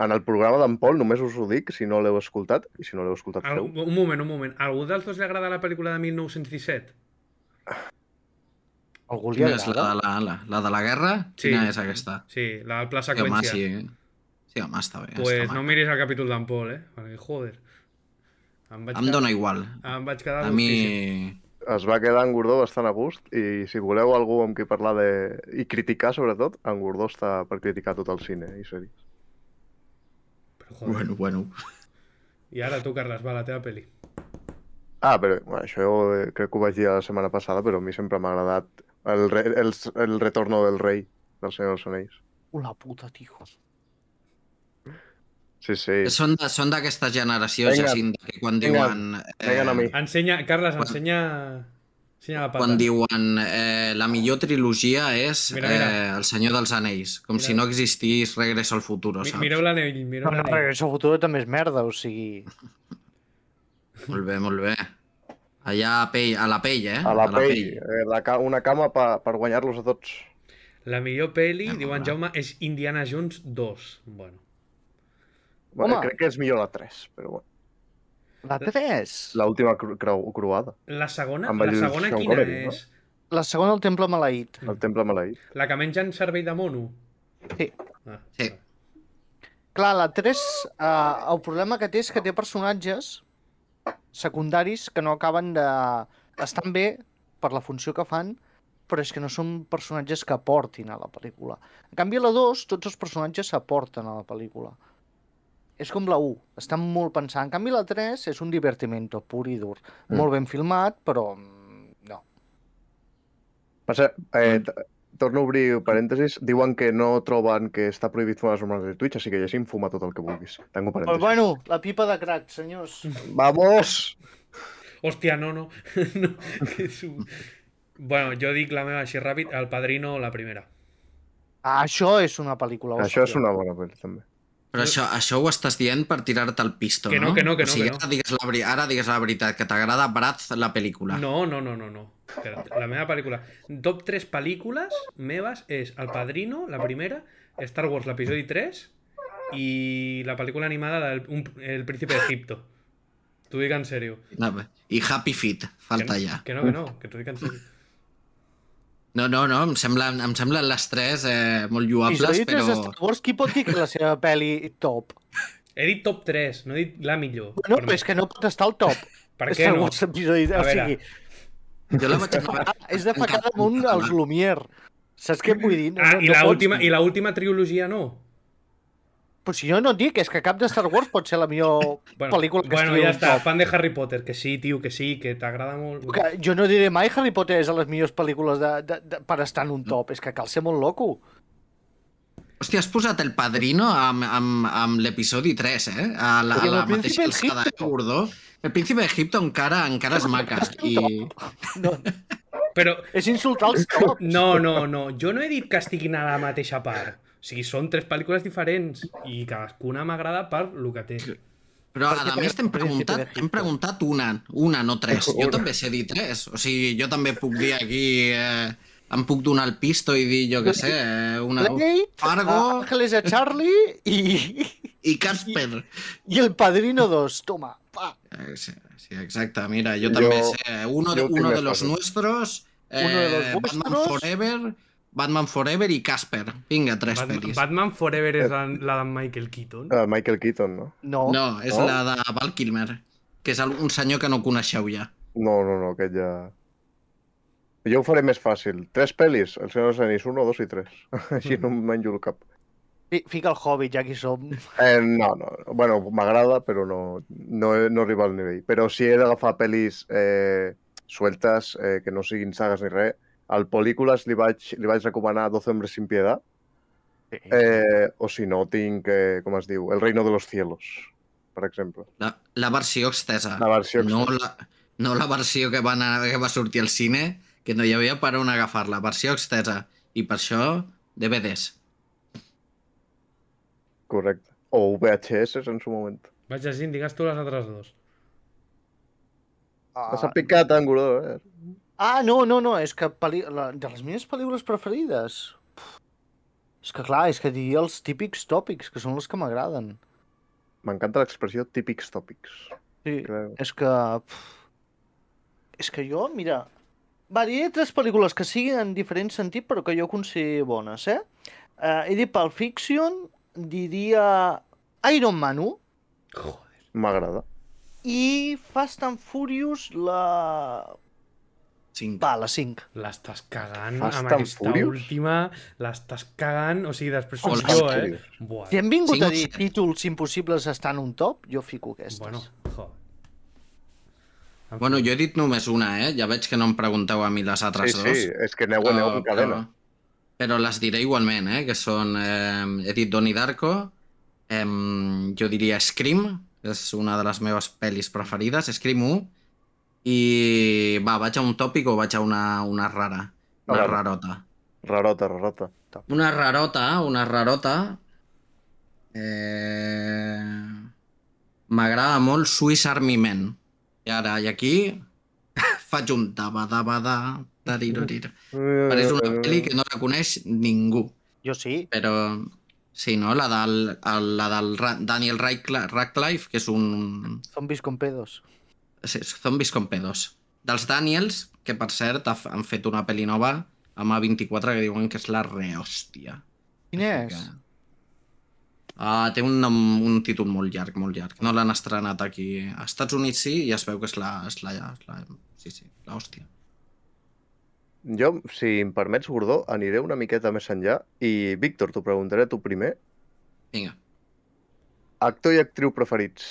En el programa d'en Pol, només us ho dic, si no l'heu escoltat, i si no l'heu escoltat, Al, feu. un moment, un moment. A algú dels dos li agrada la pel·lícula de 1917? algú li Quina és la, agrada. de la, la, la de la guerra? Sí. Quina és aquesta? Sí, la del pla Sí, home, seqüència. sí. Sí, home, està bé. pues està no maca. miris el capítol d'en Pol, eh? Perquè, joder. Em vaig Em dóna igual. Em vaig quedar A mi... Es va quedar en Gordó bastant a gust, i si voleu algú amb qui parlar de... i criticar, sobretot, en Gordó està per criticar tot el cine i sèries. Però, joder. Bueno, bueno. I ara tu, Carles, va, la teva pel·li. Ah, però bueno, això eh, crec que ho vaig dir la setmana passada, però a mi sempre m'ha agradat el, re, el, el retorno del rei del Senyor dels Anells. Una puta, tio. Sí, sí. Són de- són d'aquesta generació, Vinga. Jacinta, que quan diuen... Vinga, a mi. Ensenya, Carles, Quan- ensenya... Ensenya la pata. quan diuen eh, la millor trilogia és Mira, mira. Eh, El Senyor dels Anells, com Mira. si no existís Regreso al Futuro, Mi- saps? Mireu l'anell, mireu No, no, l'anell. Regreso al Futuro també és merda, o sigui... Molt bé, molt bé. Allà a, pell, a la pell, eh? A la pell, eh, la ca una cama pa, per guanyar-los a tots. La millor pel·li, Anem, diu en va. Jaume, és Indiana Jones 2. Bueno. Bueno, Home. crec que és millor la 3, però bueno. La 3. L'última cru creu cruada, La segona, la segona Sean quina Connery, no? és? La segona, el Temple Maleït. el temple maleït. La que mengen cervell de mono? Sí. Ah, Sí. Clar, la 3, eh, el problema que té és que té personatges secundaris que no acaben de... Estan bé per la funció que fan, però és que no són personatges que aportin a la pel·lícula. En canvi, a la 2, tots els personatges s'aporten a la pel·lícula. És com la 1, estan molt pensant. En canvi, la 3 és un divertimento pur i dur. Mm. Molt ben filmat, però mm, no. Passa, eh, torno a obrir parèntesis. Diuen que no troben que està prohibit fumar les normals de Twitch, així que llegim, fuma tot el que vulguis. Tanco Però parèntesis. bueno, la pipa de crack, senyors. Vamos! Hòstia, no, no. no que és un... Bueno, jo dic la meva així ràpid, El Padrino, la primera. Ah, això és una pel·lícula. Això és una bona pel·li, també. Però això, això ho estàs dient per tirar-te el pisto, Que no, no? que no, que o no, sigui, que no. Ara, digues la, ara digues la veritat, que t'agrada Braz, la pel·lícula. No, no, no, no, no. Espera't, la meva pel·lícula. Top 3 pel·lícules meves és El Padrino, la primera, Star Wars, l'episodi 3 i la pel·lícula animada del un, El Príncipe d'Egipto. T'ho dic en sèrio. No, bé. I Happy Feet, falta que no, ja. Que no, que no, que t'ho dic en sèrio. No, no, no, em semblen, em semblen les tres eh, molt I si lluables, però... Star Wars, qui pot dir que la seva pel·li top? He dit top 3, no he dit la millor. No, Per però és que no pot estar al top. Per què Star no? Wars episodi... A O sigui, Jo la vaig acabar... ah, és de ficar damunt els Lumière. Saps què vull dir? No, Ah, no, i no la pots última, dir. i la última trilogia no? Però si jo no dic, és que cap de Star Wars pot ser la millor Bueno, pel·lícula que bueno estigui ja està, top. fan de Harry Potter, que sí, tio, que sí, que t'agrada molt. Que jo no diré mai Harry Potter és a les millors pel·lícules de, de, de, per estar en un top. És que cal ser molt loco. Hòstia, has posat el Padrino amb, amb, amb l'episodi 3, eh? A la, a la el Príncipe mateixa alçada que Gordó. El Príncipe d'Egipto encara, encara és maca. I... No, Però, és insultar els tops. no, no, no, jo no he dit que estiguin a la mateixa part. Sigui, són tres pel·lícules diferents i cadascuna m'agrada per lo que té. Però a més t'hem preguntat, hem preguntat una, una, no tres. Jo també sé dir tres. O sigui, jo també puc dir aquí... Eh, em puc donar el pisto i dir, jo què sé, eh, una... Blade, Fargo Ángeles a Charlie y, i Casper. y El Padrino 2. Toma, pa. Eh, sí, sí, exacte. Mira, jo, Jo- també sé. Uno, tinc uno de los nuestros, eh, Uno de los Batman. Forever, Batman Forever i Casper. Vinga, tres Batman, pel·lis. Batman Forever és la, la de Michael Keaton. Uh, Michael Keaton, no? No. No, és No? la de Val Kilmer, que és un senyor que no coneixeu ja. No, no, no, aquest ja... Jo ho faré més fàcil. Tres pel·lis, El Senyor dels Anells, 1, 2 i 3. Així no em menjo el cap. Fi- Fica el Hobbit, ja que hi som. Eh, no, no. Bueno, m'agrada, però no, no, no arriba al nivell. Però si he d'agafar pel·lis eh, sueltes, eh, que no siguin sagues ni res, al Polícules li vaig, li vaig recomanar 12 hombres sin piedad, eh, o si no, tinc, eh, com es diu, El reino de los cielos, per exemple. La, la versió extesa. La versió no, extensa. la, no la versió que va, anar, que va sortir al cine, que no hi havia per on agafar-la. Versió extesa. I per això, DVDs. Correcte. O VHS en su moment. Vaig llegint, digues tu les altres dos. Ah, T'has picat, Anguró, eh? Ah, no, no, no, és que peli... la... de les meves pel·lícules preferides... Pff, És que clar, és que diria els típics tòpics, que són els que m'agraden. M'encanta l'expressió típics tòpics. Sí, Creu. és que... pff, És que jo, mira... Va, diré tres pel·lícules que siguin en diferent sentit, però que jo consideri bones, eh? Uh, he dit Pulp Fiction, diria Iron Man 1, Joder. M'agrada. i Fast and Furious, la... Cinc. Va, la 5. L'estàs cagant Fast amb aquesta Furious? última. L'estàs cagant. O sigui, després soc jo, eh? Buah. Si hem vingut Cinc a o dir títols impossibles estar en un top, jo fico aquestes. Bueno, joder. En Bueno, jo he dit només una, eh? Ja veig que no em pregunteu a mi les Sí, altres sí, dos. és que aneu, aneu en cadena. Però, però les diré igualment, eh? Que són... Eh, he dit Donnie Darko, eh, jo diria Scream, és una de les meves pel·lis preferides, Scream 1, i va, vaig a un tòpic o vaig a una, una rara, una veure. rarota. Rarota, rarota. Una rarota, una rarota... Eh... M'agrada molt Swiss Army Men. I ara, i aquí faig un tariroriro. Però és una pel·li que no la coneix ningú. Jo sí. Però sí, no? La del, el, la del Daniel Radcliffe, Radcliffe, que és un... Zombies con pedos. Sí, Zombies con pedos. Dels Daniels, que per cert han fet una pel·li nova amb A24 que diuen que és la rehòstia. Quin és? Que... Uh, té un, nom, un títol molt llarg, molt llarg. No l'han estrenat aquí. Als Estats Units sí, i es veu que és la... És la, és la sí, sí, l'hòstia. Jo, si em permets, Gordó, aniré una miqueta més enllà i, Víctor, t'ho preguntaré a tu primer. Vinga. Actor i actriu preferits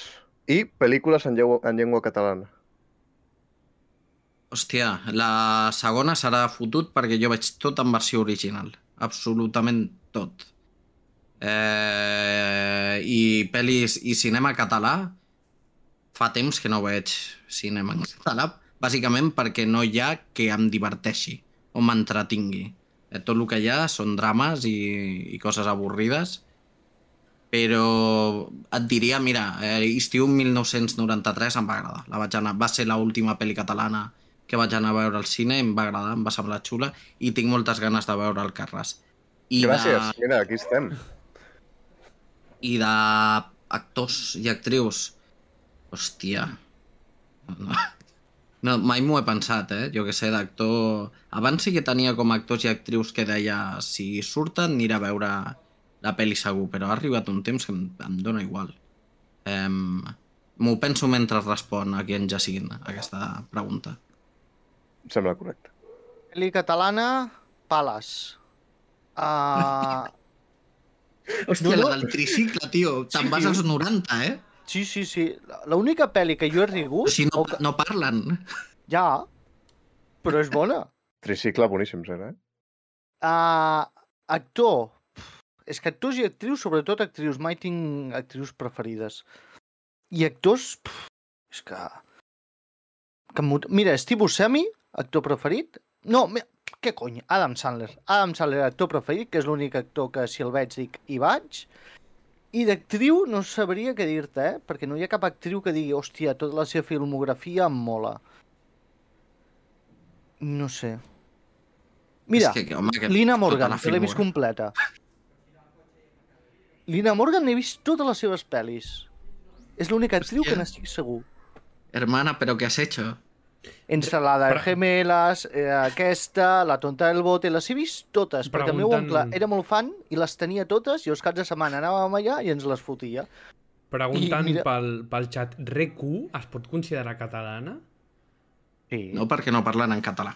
i pel·lícules en llengua, en llengua catalana. Hòstia, la segona serà fotut perquè jo veig tot en versió original. Absolutament tot. Eh, I pel·lis i cinema català fa temps que no veig cinema en català, bàsicament perquè no hi ha que em diverteixi o m'entretingui. Eh, tot el que hi ha són drames i, i coses avorrides, però et diria, mira, eh, Estiu 1993 em va agradar. La vaig anar, va ser l'última pel·li catalana que vaig anar a veure al cine, em va agradar, em va semblar xula i tinc moltes ganes de veure el Carràs. I Gràcies, De, mira, aquí estem. I d'actors i actrius, hòstia, no, no, mai m'ho he pensat, eh? Jo que sé, d'actor... Abans sí que tenia com a actors i actrius que deia si surten aniré a veure la pel·li segur, però ha arribat un temps que em, em dóna igual. Em, M'ho penso mentre respon a qui en Jacint aquesta pregunta. Em sembla correcte. Pel·li catalana, Pales. Uh, Hòstia, No, no. la del tricicle, tio. Te'n Sí, vas als 90, eh? sí, sí, sí. L'única pel·li que jo he rigut... Si no, o que... no parlen. Ja, però és bona. Tricicle boníssim, serà, eh? Uh, actor. És que actors i actrius, sobretot actrius, mai tinc actrius preferides. I actors, pff, és que... que Mira, Steve Buscemi, actor preferit. No, mira, què cony? Adam Sandler. Adam Sandler, actor preferit, que és l'únic actor que si el veig dic hi vaig. I d'actriu no sabria què dir-te, eh? Perquè no hi ha cap actriu que digui, hòstia, tota la seva filmografia em mola. No sé. Mira, És que, home, que Lina tota Morgan, l'he vist completa. Lina Morgan n'he vist totes les seves pel·lis. És l'única actriu que n'estic segur. Hermana, ¿pero qué has hecho? Entre la de Pre- Gemelas, eh, aquesta, la tonta del bote, les he vist totes, perquè el meu oncle era molt fan i les tenia totes i els caps de setmana anàvem allà i ens les fotia. Preguntant I mira- pel, pel xat, RQ es pot considerar catalana? Sí. No, perquè no parlen en català.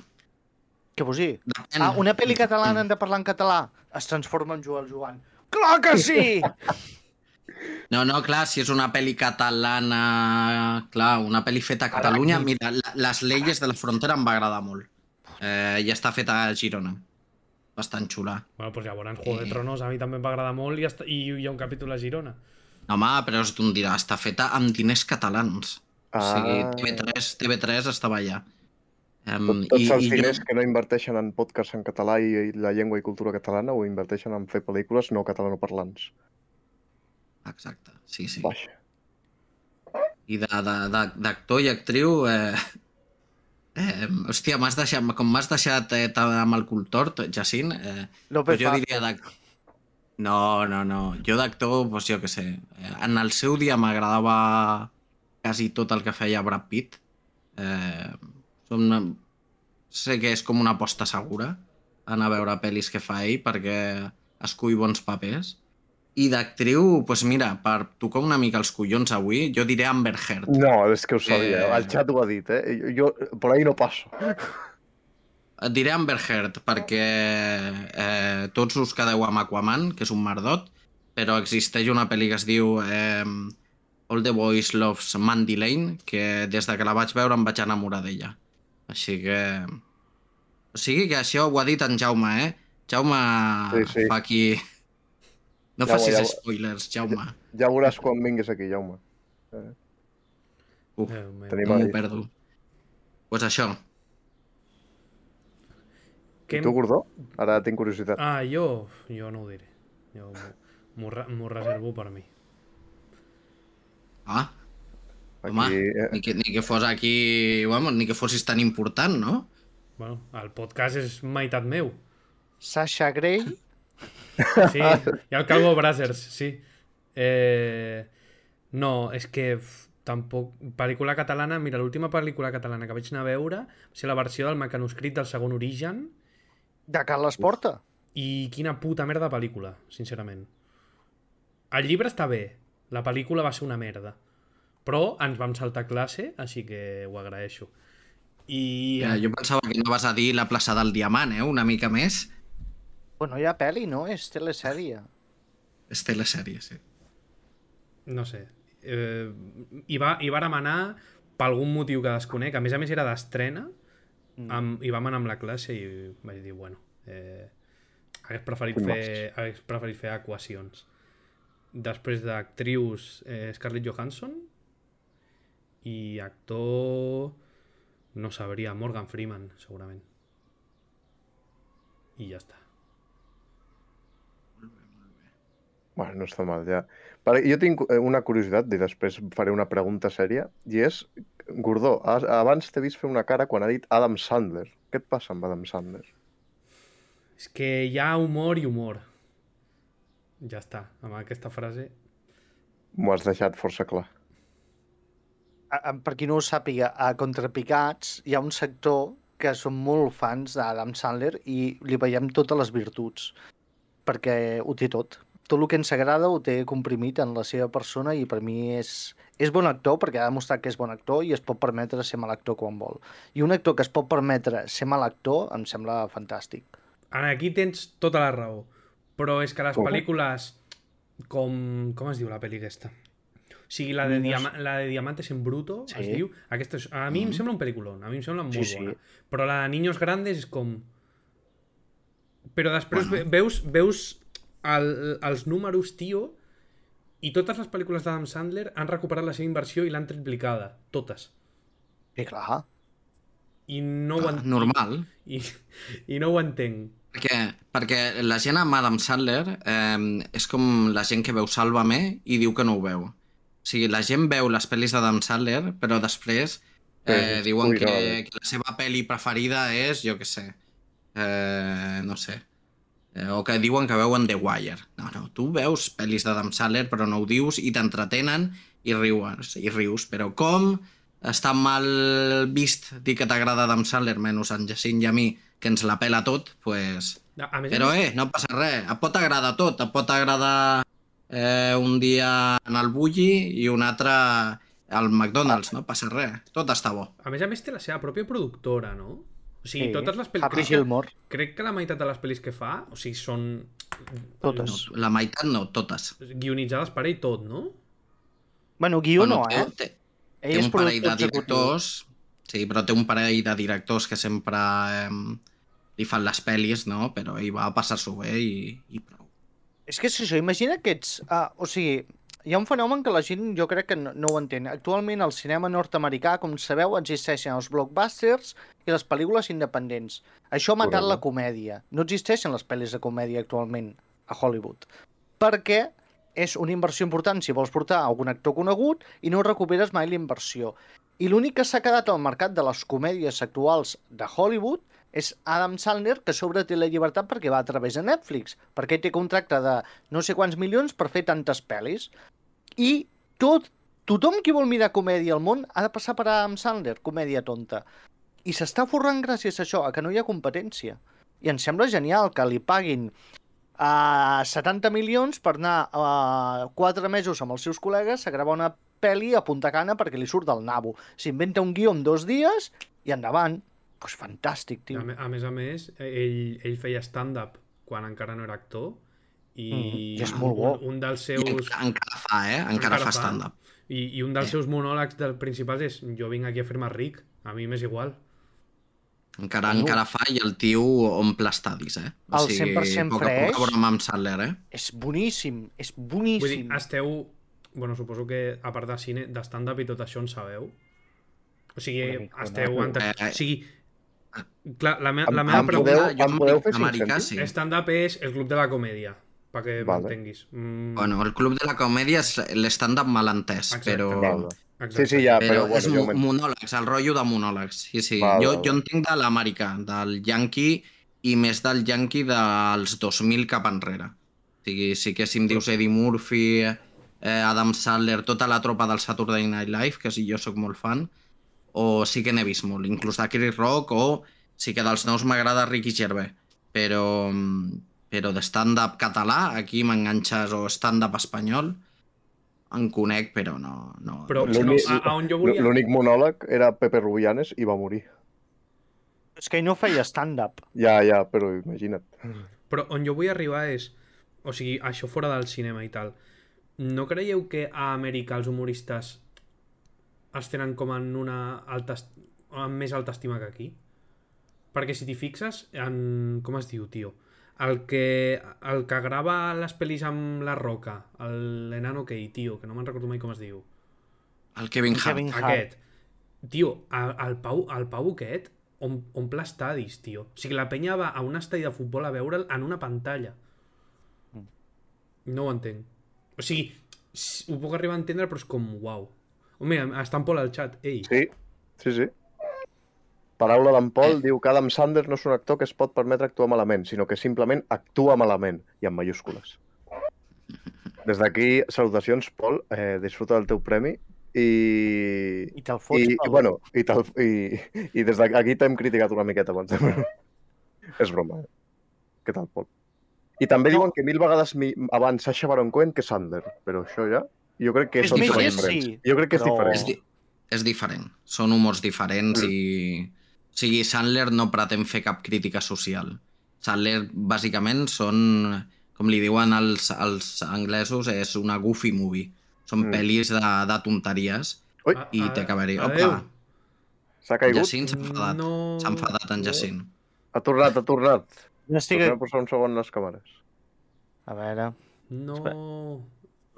Què vols dir? Depèn. Ah, una pel·li catalana han de parlar en català? Es transforma en Joel Joan. Clar que sí! No, no, clar, si és una pel·li catalana... Clar, una pel·li feta a Catalunya... Mira, les leyes de la frontera em va agradar molt. Eh, I està feta a Girona. Bastant xula. Bueno, doncs llavors Juego de. Tronos a mi també em va agradar molt i, està, i hi ha un capítol a Girona. No, home, però és d'un dirà, està feta amb diners catalans. O sigui, Ah. TV3, TV3 estava allà. Um, Tot, tots els diners que no inverteixen en podcast en català i, i la llengua i cultura catalana ho inverteixen en fer pel·lícules no catalanoparlants. Exacte, sí, sí. Vaja. I d'actor i actriu... Eh, eh, hòstia, m'has deixat, com m'has deixat eh, tan amb el cul tort, Jacint, eh, López pues jo diria d'actor... No, no, no. Jo d'actor, pues jo què sé. eh, En el seu dia m'agradava quasi tot el que feia Brad Pitt. Eh, som, sé que és com una aposta segura anar a veure pel·lis que fa ell perquè escull bons papers. I d'actriu, pues mira, per tocar una mica els collons avui, jo diré Amber Heard. No, és que ho sabia. Eh. El xat ho ha dit, eh? Jo, por ahí no passo. Et diré Amber Heard perquè eh, tots us quedeu amb Aquaman, que és un merdot, però existeix una pel·li que es diu eh, All the Boys Loves Mandy Lane, que des de que la vaig veure em vaig enamorar d'ella. Així que... O sigui que això ho ha dit en Jaume, eh? Jaume Sí, sí. fa aquí... No Jaume, facis Jaume. spoilers, Jaume. Ja veuràs quan vinguis aquí, Jaume. Uf, Déu meu. Tenim no m'ho ahí. perdo. Doncs pues això. Què I tu, Gordó? Ara tinc curiositat. Ah, jo, jo no ho diré. Jo m'ho reservo per mi. Ah, home, Aquí, eh, ni que, ni que fos aquí... Vamos, ni que fossis tan important, no? Bueno, el podcast és meitat meu. Sasha Grey, Sí, i el Calvo Brazzers, sí. Eh, no, és que f, tampoc... Pel·lícula catalana, mira, l'última pel·lícula catalana que vaig anar a veure va ser la versió del mecanoscrit del segon origen de Carles Porta. i quina puta merda de pel·lícula, sincerament. El llibre està bé, la pel·lícula va ser una merda. Però ens vam saltar classe, així que ho agraeixo. I... Ja, jo pensava que no vas a dir la plaça del Diamant, eh? Una mica més. Bueno, hi ha pel·li, no? És telesèrie. És telesèrie, sí. no sé, eh, hi, va, hi vàrem anar per algun motiu que desconec, a més a més era d'estrena, Mm. amb, i vam anar amb la classe i vaig dir, bueno, eh, hagués, preferit Quin fer, hagués preferit fer equacions. Després d'actrius, eh, Scarlett Johansson, i actor, no sabria, Morgan Freeman, segurament. I ja està. Bueno, no està mal, ja. Vale, jo tinc eh, una curiositat i després faré una pregunta sèria, i és, Gordó, abans t'he vist fer una cara quan ha dit Adam Sandler. Què et passa amb Adam Sandler? És que hi ha humor i humor. Ja està, amb aquesta frase M'ho has deixat força clar. A- Per qui no ho sàpiga, a Contrapicats hi ha un sector que són molt fans d'Adam Sandler i li veiem totes les virtuts, perquè ho té tot. Tot el que ens agrada ho té comprimit en la seva persona i per mi és, és bon actor perquè ha demostrat que és bon actor i es pot permetre ser mal actor quan vol. I un actor que es pot permetre ser mal actor em sembla fantàstic. Aquí tens tota la raó. Però és que les pel·lícules com... Com es diu la pel·li aquesta? O sigui, la de, Diama la de Diamantes en Bruto, Sí. es diu. Aquesta és... A mi em Mhm. sembla un pel·lículon, a mi em sembla molt Sí, sí. bona. Però la de Niños Grandes és com... Però després Bueno. ve- veus, veus el, els números, tio, i totes les pel·lícules d'Adam Sandler han recuperat la seva inversió i l'han triplicada. Totes. Sí, clar. I no ho Clar, entenc. normal. I, I no ho entenc. Perquè, perquè la gent amb Adam Sandler eh, és com la gent que veu Sálvame i diu que no ho veu. O sigui, la gent veu les pel·lis d'Adam Sandler, però després eh, Sí, diuen que, no. que la seva pel·li preferida és, jo què sé, eh, no sé, eh, o que diuen que veuen The Wire. No, no, tu veus pel·lis d'Adam Sandler però no ho dius i t'entretenen i rius, i rius. Però com està mal vist dir que t'agrada Adam Sandler, menys en Jacint i a mi, que ens la pela tot, pues... A a més, Però a més, eh, no passa res, et pot agradar tot, et pot agradar eh, un dia en el Bulli i un altre al McDonald's, no passa res, tot està bo. a més a més té la seva pròpia productora, no? O sigui, Sí, totes les pel·lis... Happy Crec, Gilmore. crec que la meitat de les pel·lis que fa, o sigui, són Totes. No, la meitat no, totes. guionitzades per ell tot, no? Bueno, guió no, té, eh? té, Ell té és un parell de productor executiu. directors, sí, però té un parell de directors que sempre eh, li fan les pel·lis, no? Però ell va passar-s'ho bé i, i. És que és això, imagina que ets... Uh, o sigui, hi ha un fenomen que la gent jo crec que no, no ho entén. Actualment al cinema nord-americà, com sabeu, existeixen els blockbusters i les pel·lícules independents. Això ha matat Correcte. la comèdia. No existeixen les pel·lis de comèdia actualment a Hollywood. Perquè és una inversió important si vols portar algun actor conegut i no recuperes mai la inversió. I l'únic que s'ha quedat al mercat de les comèdies actuals de Hollywood és Adam Sandler, que sobre té la llibertat perquè va a través de Netflix, perquè té contracte de no sé quants milions per fer tantes pel·lis. I tot, tothom qui vol mirar comèdia al món ha de passar per Adam Sandler, comèdia tonta. I s'està forrant gràcies a això, a que no hi ha competència. I em sembla genial que li paguin a 70 milions per anar a 4 mesos amb els seus col·legues a gravar una pel·li a Punta Cana perquè li surt del nabo. S'inventa un guió en dos dies i endavant. Pues fantàstic, A, tio. me- a més a més, ell, ell feia stand-up quan encara no era actor i, Mm, i és molt bo. un, un dels I seus... encara, encara fa, eh? Encara, Encara fa stand-up. I, I un dels Eh. seus monòlegs del principals és jo vinc aquí a fer-me ric, a mi m'és igual. Encara, encara fa i el tio omple estadis, eh? El 100% poca, fresh. poca broma amb Sandler, eh? És boníssim, és Vull dir, boníssim. esteu... Bueno, suposo que a part de cine, de stand-up i tot això en sabeu. O sigui, esteu... Enter... Eh, O sigui, clar, la, me Em- la meva em pregunta... podeu- jo em podeu fer americà, sí. Stand-up és el club de la comèdia, perquè Vale. m'entenguis. Mm, Bueno, el club de la comèdia és l'stand-up malentès, Exacte. però... Val. exacte. Sí, sí, ja, Però, però, és bueno, jo mo m'ent- monòlegs, el rotllo de monòlegs. Sí, sí. Val, jo, val, jo entenc de l'americà, del yankee i més del yankee dels 2000 cap enrere. O sigui, si que si em dius Eddie Murphy, eh, Adam Sandler, tota la tropa del Saturday Night Live, que sí, jo sóc molt fan, o sí que n'he vist molt, inclús de Chris Rock, o sí que dels nous m'agrada Ricky Gervais. Però, mm, però de stand-up català, aquí m'enganxes, o stand-up espanyol, en conec, però no... no Però no, no, L'únic- a, a on jo volia... L'únic monòleg era Pepe Rubianes i va morir. És que ell no feia stand-up. Ja, ja, però imagina't. Però on jo vull arribar és... O sigui, això fora del cinema i tal. No creieu que a Amèrica els humoristes es tenen com en una alta... en més alta estima que aquí? Perquè si t'hi fixes en... Com es diu, tio? El que, el que grava les pel·lis amb la roca, l'enano que tio, que no me'n recordo mai com es diu. el Kevin Hart. Kevin Hart. Aquest. Tio, el, el, Pau, el Pau aquest om, omple estadis, tio. O sigui, la penya va a un estadi de futbol a veure'l en una pantalla. No ho entenc. O sigui, ho puc arribar a entendre, però és com, uau. Oh, mira, està en Pol al xat. Ei, Sí, sí, sí. Paraula d'en Pol diu que Adam Sandler no és un actor que es pot permetre actuar malament, sinó que simplement actua malament, i en mayúscules. Des d'aquí, salutacions, Pol, eh, disfruta del teu premi i... I te'l fots I, i, bueno, i, tal, i, i des d'aquí t'hem criticat una miqueta abans. és broma, eh? Què tal, Pol? I també diuen que mil vegades mi, abans Sacha Baron Cohen que Sander, però això ja... Jo crec que És són diferent, diferents. sí, Jo crec que és però- diferent. És, di és diferent. Són humors diferents Mm. i... O sigui, Sandler no pretén fer cap crítica social. Sandler, bàsicament, són... Com li diuen els, els anglesos, és una goofy movie. Són Mm. pel·lis de, de tonteries Ui, i a- té que haver-hi... adeu. Opa, s'ha caigut? Jacint s'ha enfadat. No... S'ha enfadat en Jacint. Ha tornat, ha tornat. No estic... Tornem a posar un segon les càmeres. A veure, No...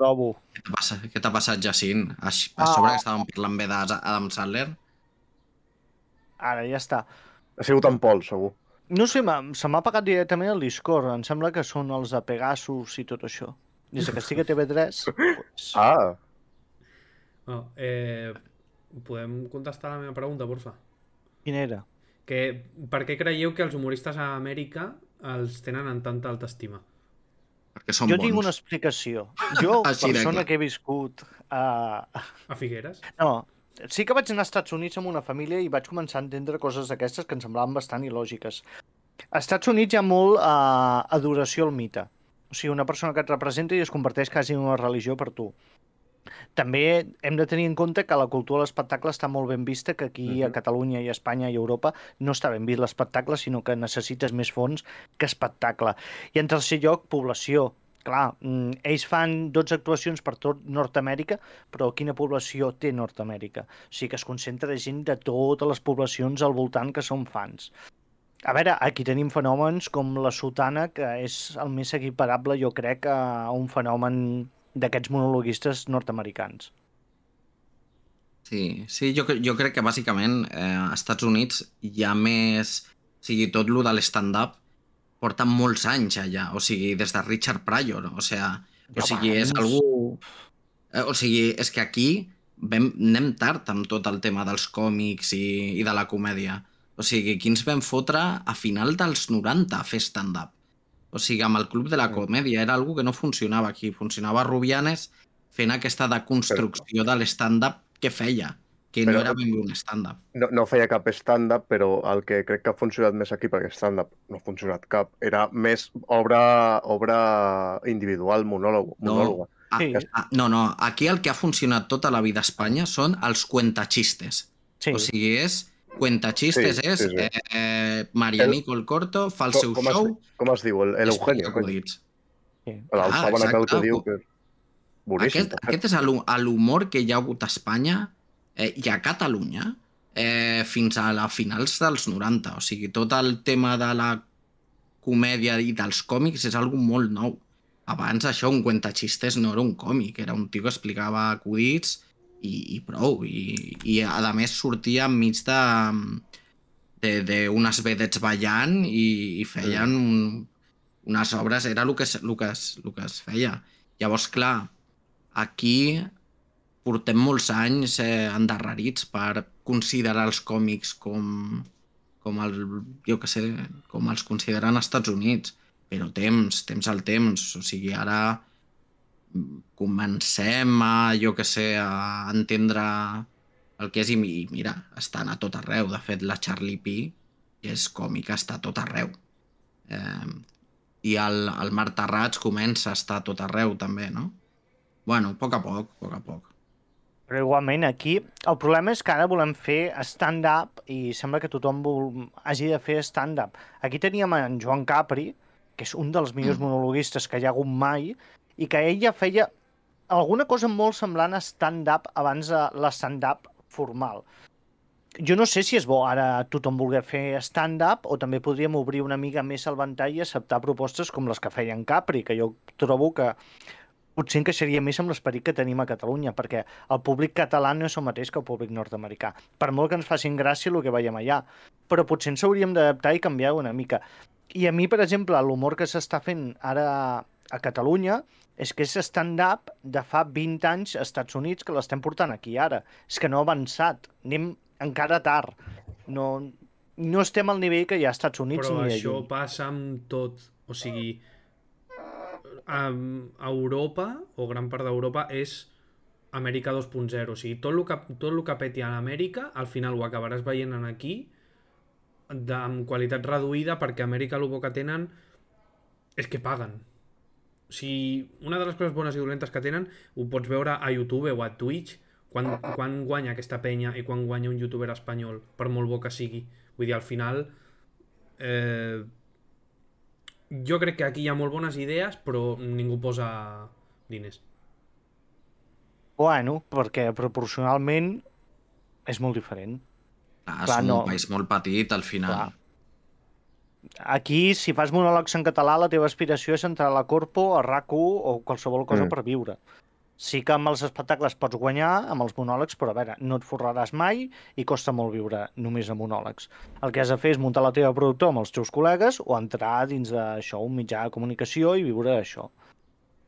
trobo. Què t'ha passat, què t'ha passat, Jacint? A, a Ah. sobre que estàvem parlant bé d'Adam Sandler? Ara, ja està. Ha sigut en Pol, segur. No sé, se m'ha apagat directament el Discord. Em sembla que són els de Pegasus i tot això. Des que estic a TV3... Pues... Ah, Oh, eh, podem contestar la meva pregunta, porfa? Quin era? Que, per què creieu que els humoristes a Amèrica els tenen en tanta alta estima? Perquè són jo bons. tinc una explicació. Jo, Així de persona clar. que he viscut a... A Figueres? No, sí que vaig anar als Estats Units amb una família i vaig començar a entendre coses d'aquestes que em semblaven bastant il·lògiques. Als Estats Units hi ha molt uh, adoració al mite. O sigui, una persona que et representa i es converteix quasi en una religió per tu. També hem de tenir en compte que la cultura de l'espectacle està molt ben vista, que aquí a Mhm. Catalunya i a Espanya i a Europa no està ben vist l'espectacle, sinó que necessites més fons que espectacle. I en tercer lloc, població. Clar, mm, ells fan 12 actuacions per tot Nord-Amèrica, però quina població té Nord-Amèrica? O sigui que es concentra gent de totes les poblacions al voltant que són fans. A veure, aquí tenim fenòmens com la sotana, que és el més equiparable, jo crec, a un fenomen d'aquests monologuistes nord-americans. Sí, sí jo, jo crec que bàsicament eh, als Estats Units hi ha més... O sigui, tot lo de l'stand-up porta molts anys allà, o sigui, des de Richard Pryor, o sigui, o sigui és algú... Eh, o sigui, és que aquí vam, anem tard amb tot el tema dels còmics i, i de la comèdia. O sigui, aquí ens vam fotre a final dels 90 a fer stand-up. O sigui, amb el Club de la. Comèdia era algo que no funcionava aquí. Funcionava a Rubianes fent aquesta deconstrucció de l'stand-up que feia, que no Però- era ben un stand-up. no, no feia cap stand-up, però el que crec que ha funcionat més aquí, perquè stand-up no ha funcionat cap, era més obra, obra individual, monòleg. No. monòloga. Ah, Sí. ah, no, no, aquí el que ha funcionat tota la vida a Espanya són els cuentachistes. Sí, O sigui, és cuentachistes, Sí, és sí, sí. Eh, eh, Marianico el Corto, fa el seu com, es, show... com es diu? El, el i Eugenio. explica cony. acudits. sí. El Ah, exacte. diu que... Boníssim. Aquest, aquest és l'hu- l'humor que hi ha hagut a Espanya eh, i a Catalunya eh, fins a la finals dels 90. O sigui, tot el tema de la comèdia i dels còmics és algo molt nou. Abans això, un cuentachistes no era un còmic, era un tio que explicava acudits i, i prou. I, I a més sortia enmig de de- d'unes vedets ballant i, i feien un, unes obres, era el que, el, que el que es feia. Llavors, clar, aquí portem molts anys eh, endarrerits per considerar els còmics com, com el, jo que sé, com els consideren als Estats Units. Però temps, temps al temps. O sigui, ara mm, comencem a, jo que sé, a entendre el que és i mi- i mira, estan a tot arreu. De fet, la Charlie P és còmica, està a tot arreu. Eh, I el, el Marta Rats comença a estar a tot arreu també, no? Bueno, a poc a poc, a poc a poc. Però igualment aquí el problema és que ara volem fer stand-up i sembla que tothom vol, hagi de fer stand-up. Aquí teníem en Joan Capri, que és un dels millors Mm. monologuistes que hi ha hagut mai, i que ell ja feia alguna cosa molt semblant a stand-up abans de la stand-up formal. Jo no sé si és bo ara tothom voler fer stand-up o també podríem obrir una mica més el ventall i acceptar propostes com les que feien Capri, que jo trobo que potser encaixaria més amb l'esperit que tenim a Catalunya, perquè el públic català no és el mateix que el públic nord-americà. Per molt que ens facin gràcia el que veiem allà, però potser ens hauríem d'adaptar i canviar una mica. I a mi, per exemple, l'humor que s'està fent ara a Catalunya és que és stand-up de fa 20 anys als Estats Units que l'estem portant aquí ara. És que no ha avançat. Anem encara tard. No, no estem al nivell que hi ha als Estats Units Però ni això lluny. passa amb tot. O sigui, a, a Europa, o gran part d'Europa, és Amèrica 2.0. O sigui, tot el que, tot el que peti a l'Amèrica, al final ho acabaràs veient en aquí, de, amb qualitat reduïda, perquè a Amèrica el bo que tenen és que paguen. O sigui, una de les coses bones i dolentes que tenen ho pots veure a YouTube o a Twitch quan, quan guanya aquesta penya i quan guanya un youtuber espanyol, per molt bo que sigui. Vull dir, al final eh, jo crec que aquí hi ha molt bones idees, però ningú posa diners. Bueno, perquè proporcionalment és molt diferent. Clar, Clar, som no. un país molt petit al final. Clar. Aquí, si fas monòlegs en català, la teva aspiració és entrar a la Corpo, a rac o qualsevol cosa Mm. per viure. Sí que amb els espectacles pots guanyar, amb els monòlegs, però a veure, no et forraràs mai i costa molt viure només amb monòlegs. El que has de fer és muntar la teva productor amb els teus col·legues o entrar dins d'això, un mitjà de comunicació i viure d'això.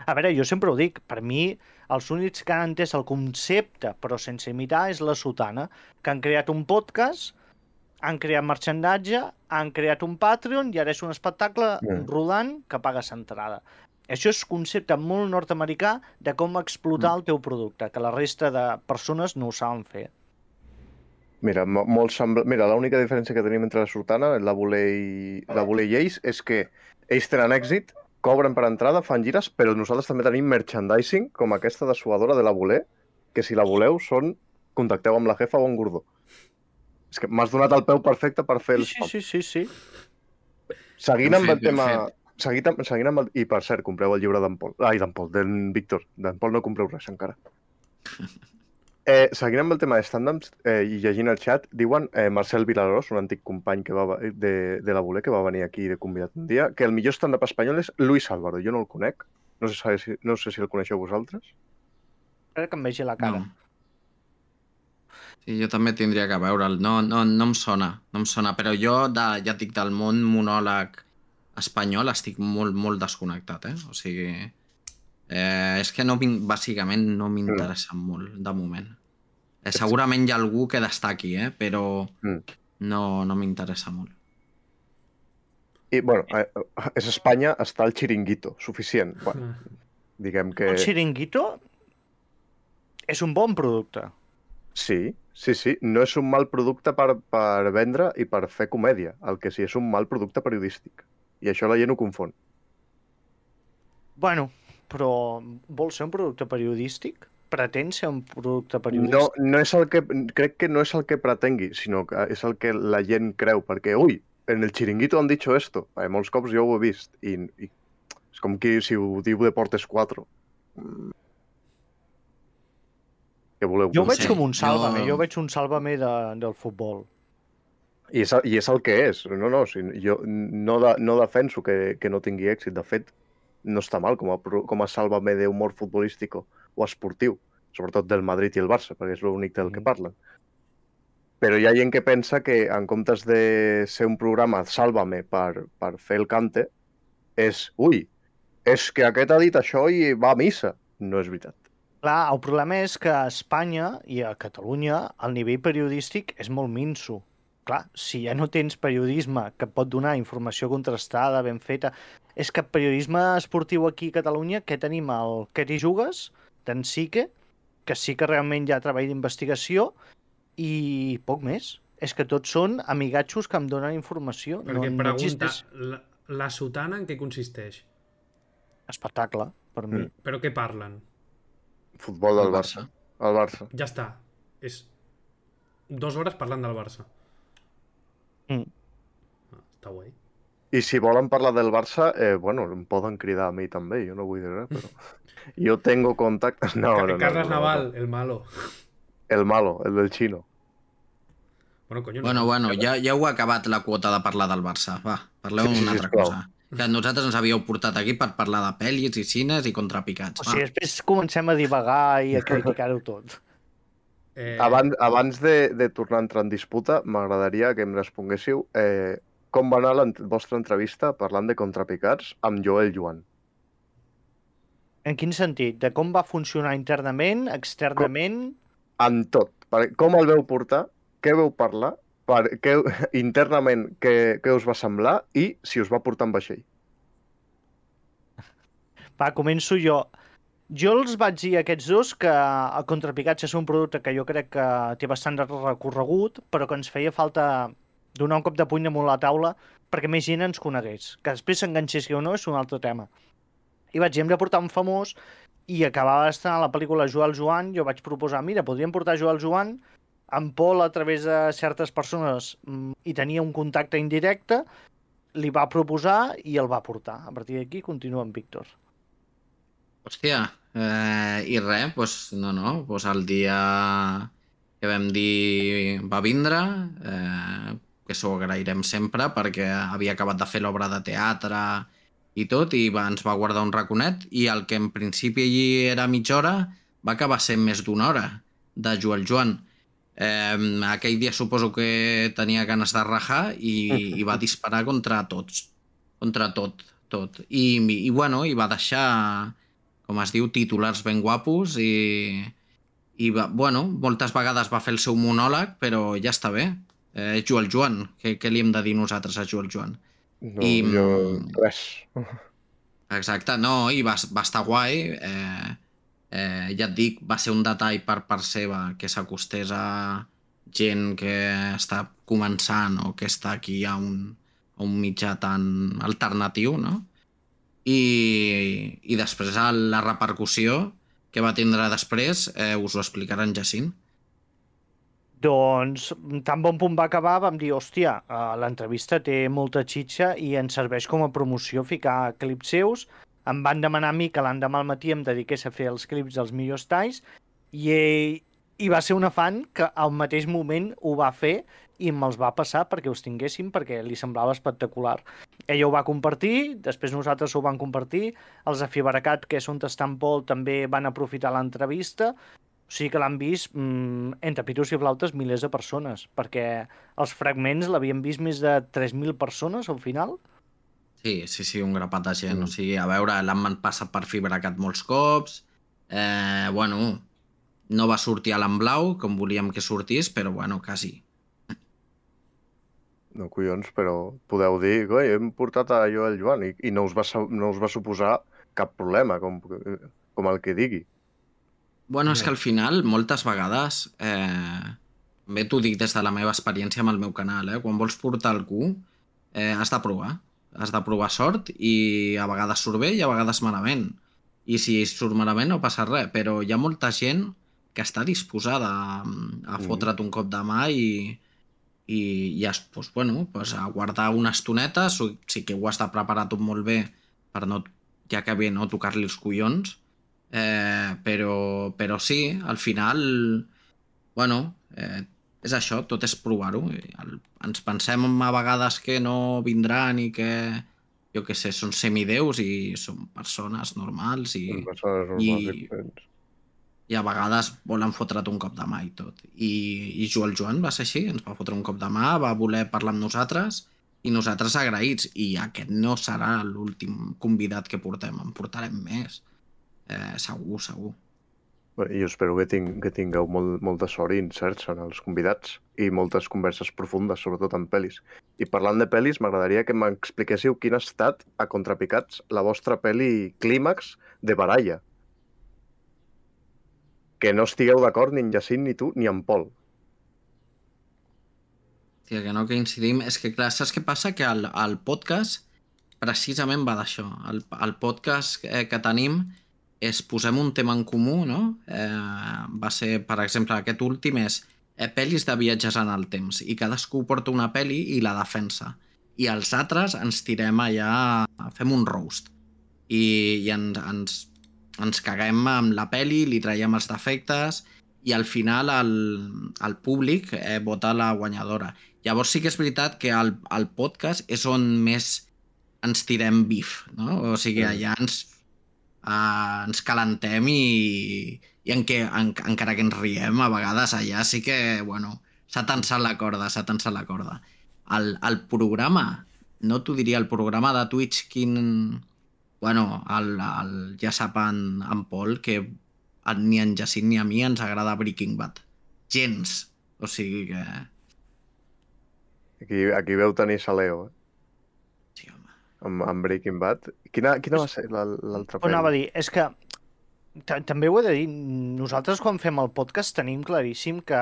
A veure, jo sempre ho dic, per mi els únics que han entès el concepte, però sense imitar, és la sotana, que han creat un podcast, han creat marxandatge, han creat un Patreon i ara és un espectacle Mm. rodant que pagues entrada. Això és concepte molt nord-americà de com explotar el teu producte, que la resta de persones no ho saben fer. Mira, mo- molt sembla... Mira, l'única diferència que tenim entre la Sultana, la Voler i, la Voler i ells, és que ells tenen èxit, cobren per entrada, fan gires, però nosaltres també tenim merchandising, com aquesta dessuadora de la Voler, que si la voleu són... Contacteu amb la jefa o amb Gordó. És que m'has donat el peu perfecte per fer el Sí, sí, sí, sí. sí. Seguint amb el tema... Seguint, amb- seguint amb el... I per cert, compreu el llibre d'en Pol. Ai, d'en Pol, d'en Víctor. D'en Pol no compreu res encara. Eh, seguint amb el tema de stand-ups eh, i llegint el chat, diuen eh, Marcel Vilarós, un antic company que va, de, de la Voler, que va venir aquí de convidat un dia, que el millor stand-up espanyol és Luis Álvaro. Jo no el conec. No sé, si, no sé si el coneixeu vosaltres. Espera que em vegi la cara. No. Sí, jo també tindria que veure'l. No, no, no em sona, no em sona. Però jo, de, ja et dic, del món monòleg espanyol estic molt, molt desconnectat, eh? O sigui... Eh, és que no, bàsicament no m'interessa molt, de moment. Eh, segurament hi ha algú que destaqui, eh? Però Mm. no, no m'interessa molt. I, bueno, eh, és Espanya, està el xiringuito, suficient. Bueno, diguem que... Un xiringuito és un bon producte. Sí, sí, sí. No és un mal producte per, per vendre i per fer comèdia. El que sí és un mal producte periodístic. I això la gent ho confon. Bueno, però vol ser un producte periodístic? Pretén ser un producte No, periodístic? no és el que, crec que no és el que pretengui, sinó que és el que la gent creu, perquè, ui, en el xiringuito han dicho esto. Eh, molts cops jo ho he vist, i, i és com que si ho diu Deportes 4. Mm. Què voleu? Jo ho que veig com un sàlvame, jo- jo veig un sàlvame de, del futbol. I és, I és el que és. No, no, si, jo no, de, no defenso que, que no tingui èxit. De fet, no està mal com a, com a sàlvame d'humor futbolístic o esportiu, sobretot del Madrid i el Barça, perquè és l'únic del que Mm. parlen. Però hi ha gent que pensa que en comptes de ser un programa Sálvame per, per fer el cante, és, ui, és que aquest ha dit això i va a missa. No és veritat. Clar, el problema és que a Espanya i a Catalunya el nivell periodístic és molt minso. Clar, si ja no tens periodisme que pot donar informació contrastada, ben feta... És que periodisme esportiu aquí a Catalunya, què tenim? El Què t'hi jugues? D'en Sique, que sí que realment hi ha treball d'investigació, i poc més. És que tots són amigatxos que em donen informació. Perquè no, pregunta, no existeix la, la sotana en què consisteix? espectacle, per mi. Mm. Però què parlen? Futbol del Barça. El Barça. Ja està. És dues hores parlant del Barça. Mm. Ah, està guai. I si volen parlar del Barça, eh, bueno, em poden cridar a mi també, jo no vull dir res, però... Jo tengo contactes... No, no, no, Carles no, no, Naval, no. el malo. El malo, el del xino. Bueno, coño, no. Bueno, bueno, ja, ja heu acabat la quota de parlar del Barça. Va, parleu Sí, sí, d'una altra sisplau. cosa. Que nosaltres ens havíeu portat aquí per parlar de pel·lis i cines i contrapicats. O sigui, després comencem a divagar i a criticar-ho tot. Eh, Abans, abans de, de tornar a entrar en disputa, m'agradaria que em responguéssiu eh, com va anar la vostra entrevista parlant de contrapicats amb Joel Joan. En quin sentit? De com va funcionar internament, externament... En tot. Com el veu portar, què veu parlar, per, què, internament què, què us va semblar i si us va portar en vaixell. Va, començo jo. Jo els vaig dir aquests dos que el contrapicatge és un producte que jo crec que té bastant recorregut, però que ens feia falta donar un cop de puny damunt la taula perquè més gent ens conegués. Que després s'enganxessi o no és un altre tema. I vaig dir, hem de portar un famós i acabava d'estar la pel·lícula Joel Joan, jo vaig proposar, mira, podríem portar Joel Joan, en Pol a través de certes persones mm, i tenia un contacte indirecte, li va proposar i el va portar. A partir d'aquí continua amb Víctor. Hòstia, eh, i res, doncs, no, no, doncs el dia que vam dir va vindre, eh, que s'ho agrairem sempre perquè havia acabat de fer l'obra de teatre i tot, i va, ens va guardar un raconet, i el que en principi allí era mitja hora, va acabar sent més d'una hora de Joel Joan. Eh, aquell dia suposo que tenia ganes de rajar i, i va disparar contra tots. Contra tot, tot. I, i bueno, i va deixar, com es diu, titulars ben guapos i, i va, bueno, moltes vegades va fer el seu monòleg, però ja està bé. Eh, Joel Joan, què, què li hem de dir nosaltres a Joel Joan? No, I, jo... mm, Res. Exacte, no, i va, va estar guai. Eh, eh, ja et dic, va ser un detall per part seva que s'acostés a gent que està començant o que està aquí a un, a un mitjà tan alternatiu, no? I, i després la repercussió que va tindre després eh, us ho explicarà en Jacint. Doncs, tan bon punt va acabar, vam dir, hòstia, eh, l'entrevista té molta xitxa i ens serveix com a promoció ficar clips seus. Em van demanar a mi que l'endemà al matí em dediqués a fer els clips dels millors talls i, i va ser una fan que al mateix moment ho va fer i me'ls va passar perquè us tinguéssim, perquè li semblava espectacular. Ella ho va compartir, després nosaltres ho vam compartir, els de Fiberacat, que són Tastant Pol, també van aprofitar l'entrevista, o sigui que l'han vist, mm, entre pitos i flautes, milers de persones, perquè els fragments l'havien vist més de 3.000 persones al final. Sí, sí, sí, un grapat de gent. Mm. O sigui, a veure, l'han passat per Fibracat molts cops. Eh, bueno, no va sortir a l'emblau, com volíem que sortís, però bueno, quasi. No, collons, però podeu dir, coi, hem portat a Joel Joan i, i no, us va, no us va suposar cap problema, com, com el que digui. Bueno, és que al final, moltes vegades, eh, bé t'ho dic des de la meva experiència amb el meu canal, eh, quan vols portar algú, eh, has de provar. Has de provar sort i a vegades surt bé i a vegades malament. I si surt malament no passa res, però hi ha molta gent que està disposada a, a Mhm. fotre't un cop de mà i, i, i has, doncs, bueno, doncs a guardar una estoneta, so- sí que ho has de preparar tot molt bé per no, ja que bé, no tocar-li els collons, eh, però, però sí, al final, bueno, eh, és això, tot és provar-ho. Ens pensem a vegades que no vindran i que, jo què sé, són semideus i són persones normals i, Són persones normals i... Corrents. i a vegades volen fotre't un cop de mà i tot. I, i Joel Joan va ser així, ens va fotre un cop de mà, va voler parlar amb nosaltres i nosaltres agraïts. I aquest no serà l'últim convidat que portem, en portarem més. Eh, segur, segur. Jo espero que, ting que tingueu molt, molta sort i incerts en els convidats i moltes converses profundes, sobretot en pel·lis. I parlant de pel·lis, m'agradaria que m'expliquéssiu quin ha estat, a Contrapicats, la vostra pel·li clímax de Baralla. Que no estigueu d'acord ni en Jacint, ni tu, ni en Pol. Hòstia, que no coincidim. És que, clar, saps què passa? Que el, el podcast precisament va d'això. El, el podcast eh, que tenim és posem un tema en comú, no? Eh, va ser, per exemple, aquest últim és eh, pel·lis de viatges en el temps i cadascú porta una pel·li i la defensa. I els altres ens tirem allà, fem un roast. I, i ens, ens, ens caguem amb la pel·li, li traiem els defectes i al final el, el públic eh, vota la guanyadora. Llavors sí que és veritat que el, el podcast és on més ens tirem bif, no? O sigui, Mm. allà ens, uh, ens calentem i, i en què, en, encara que ens riem, a vegades allà sí que, bueno, s'ha tensat la corda, s'ha tensat la corda. El, el programa, no t'ho diria, el programa de Twitch, quin... Bueno, el, el, ja sap en, en Pol que ni en Jacint ni a mi ens agrada Breaking Bad. Gens. O sigui que... Aquí, aquí veu tenir Saleo, eh? Amb, amb Breaking Bad. Quina, quina va ser la- l'altra Ho anava a pel·li? dir, és que ta- també ho he de dir, nosaltres quan fem el podcast tenim claríssim que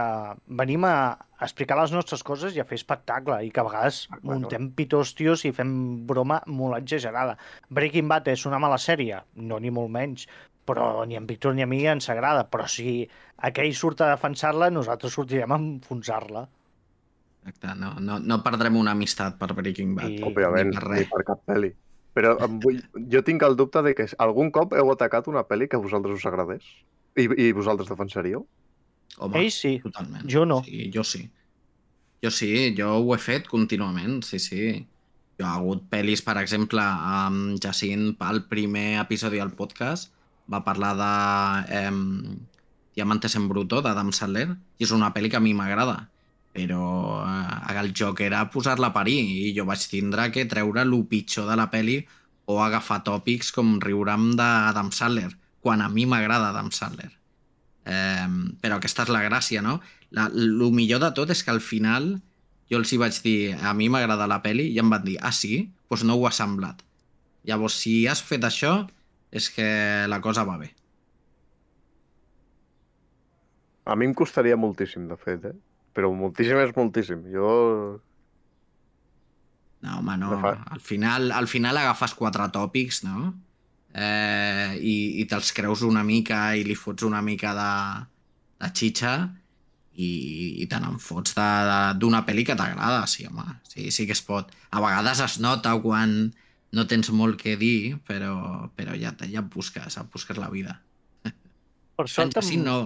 venim a explicar les nostres coses i a fer espectacle i que a vegades Ah, claro. muntem pitòstios i fem broma molt exagerada. Breaking Bad és una mala sèrie? No, ni molt menys, però ni en Víctor ni a mi ens agrada, però si aquell surt a defensar-la, nosaltres sortirem a enfonsar-la. Exacte, no, no, no perdrem una amistat per Breaking Bad. I- Òbviament, ni per ni per cap pel·li. Però em vull... jo tinc el dubte de que algun cop heu atacat una pel·li que a vosaltres us agradés? I, i vosaltres defensaríeu? Home, Ell sí, totalment. jo no. Sí, jo sí. Jo sí, jo ho he fet contínuament, sí, sí. Jo ha hagut pel·lis, per exemple, amb Jacint, pel primer episodi del podcast, va parlar de... Eh, Diamantes en Bruto, d'Adam Sandler, i és una pel·li que a mi m'agrada. Però eh, el joc era posar-la a parir i jo vaig tindre que treure el pitjor de la pel·li o agafar tòpics com riure'm d'Adam Sandler, quan a mi m'agrada Adam Sandler. Eh, però aquesta és la gràcia, no? La, el millor de tot és que al final jo els hi vaig dir, a mi m'agrada la peli i em van dir, ah sí? Doncs pues no ho ha semblat. Llavors, si has fet això, és que la cosa va bé. A mi em costaria moltíssim, de fet, eh? Però moltíssim és moltíssim. Jo... No, home, no. Al final, al final agafes quatre tòpics, no? Eh, i, I te'ls creus una mica i li fots una mica de, de xitxa i, i te n'en fots d'una pel·li que t'agrada, sí, home. Sí, sí que es pot. A vegades es nota quan no tens molt que dir, però, però ja, te- ja et busques, et busques la vida. Per sort, Fantasy en, no.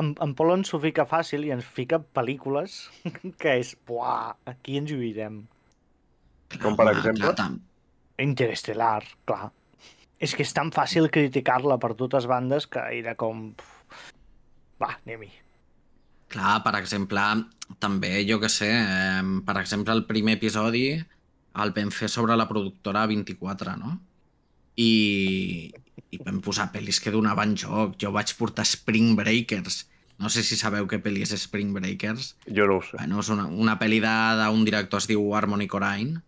En, en Pol ens ho fica fàcil i ens fica pel·lícules que és, buah, aquí ens lluirem. Com per exemple? tam- Interestelar, clar. És que és tan fàcil criticar-la per totes bandes que era com... Va, anem-hi. Clar, per exemple, també, jo que sé, eh, per exemple, el primer episodi el vam fer sobre la productora 24, no? I, i vam posar pel·lis que donaven joc. Jo vaig portar Spring Breakers. No sé si sabeu què pel·li és Spring Breakers. Jo no ho sé. Bueno, és una, una pel·li d'un director es diu Harmony Corrine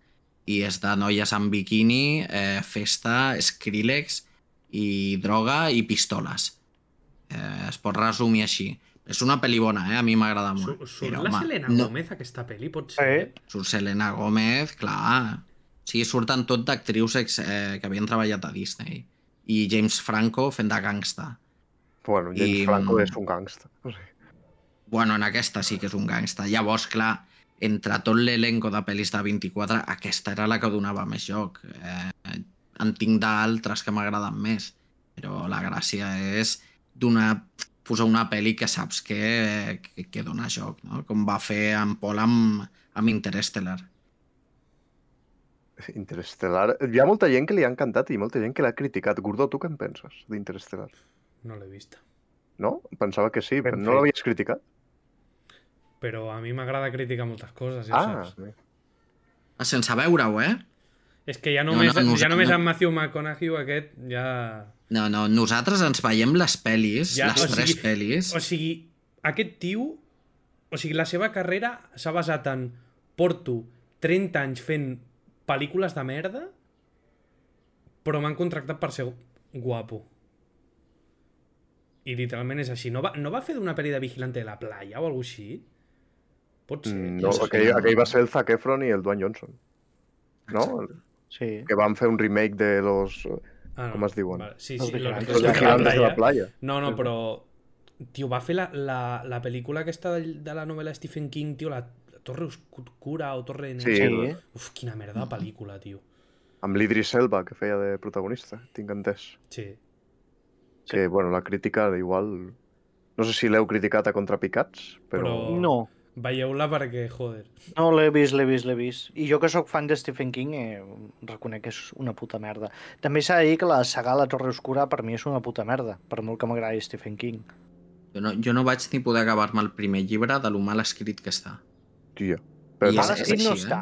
i és de noies amb biquini, eh, festa, Skrillex i droga i pistoles. Eh, es pot resumir així. És una pel·li bona, eh? A mi m'agrada molt. surt Però, la home, Selena no, Gómez, aquesta pel·li, pot Sí. ser? Surt Selena Gómez, clar. Sí, surten tot d'actrius eh, que havien treballat a Disney. I James Franco fent de gangsta. Bueno, James I, Franco mm, és un gangsta. O sigui, Bueno, en aquesta sí que és un gangsta. Llavors, clar, entre tot l'elenco de pel·lis de 24, aquesta era la que donava més joc. Eh, en tinc d'altres que m'agraden més, però la gràcia és donar, posar una pel·li que saps que, que, que dona joc, no? com va fer en Paul amb, amb Interstellar. Interestelar... Hi ha molta gent que li ha encantat i molta gent que l'ha criticat. Gordó, tu què en penses d'Interestelar? No l'he vista. No? Pensava que sí, Ben però fet. no l'havies criticat? Però a mi m'agrada criticar moltes coses, ja Ah, saps. bé. Ah, Sense veure-ho, eh? És que ja No, només, no, no, ja només no. amb Matthew McConaughey aquest ja... No, no, nosaltres ens veiem les pel·lis, Ja, les tres sigui- pel·lis. O sigui, aquest tio... O sigui, la seva carrera s'ha basat en... Porto 30 anys fent pel·lícules de merda, però m'han contractat per ser guapo. I literalment és així. No va, no va fer d'una pel·li de Vigilante de la playa o alguna així? Pot ser. Mm. No, sé aquell, si no. aquell va ser el Zac Efron i el Dwayne Johnson, no? Sí. Que van fer un remake de los... Ah, com es diuen? Vale. Sí, sí, los vigilantes Los vigilantes vigilantes de la playa. No, no, però... Tio, va fer la, la, la pel·lícula aquesta de, de la novel·la Stephen King, tio, la Torre Oscura o Torre... Sí, Sí. el- Uf, quina merda de pel·lícula, tio. amb l'Idris Elba, que feia de protagonista, tinc entès. Sí. Que, bueno, la crítica igual... No sé si l'heu criticat a contrapicats, però... Però- No, Veieu-la perquè, joder. no l'he vist, l'he vist, l'he vist. I jo que sóc fan de Stephen King, eh, reconec que és una puta merda. També s'ha de dir que la saga La Torre Oscura per mi és una puta merda, per molt que m'agradi Stephen King. Jo no, jo no vaig ni poder acabar-me el primer llibre de lo mal escrit que està. Tia. Però I Mal escrit no així, eh? està,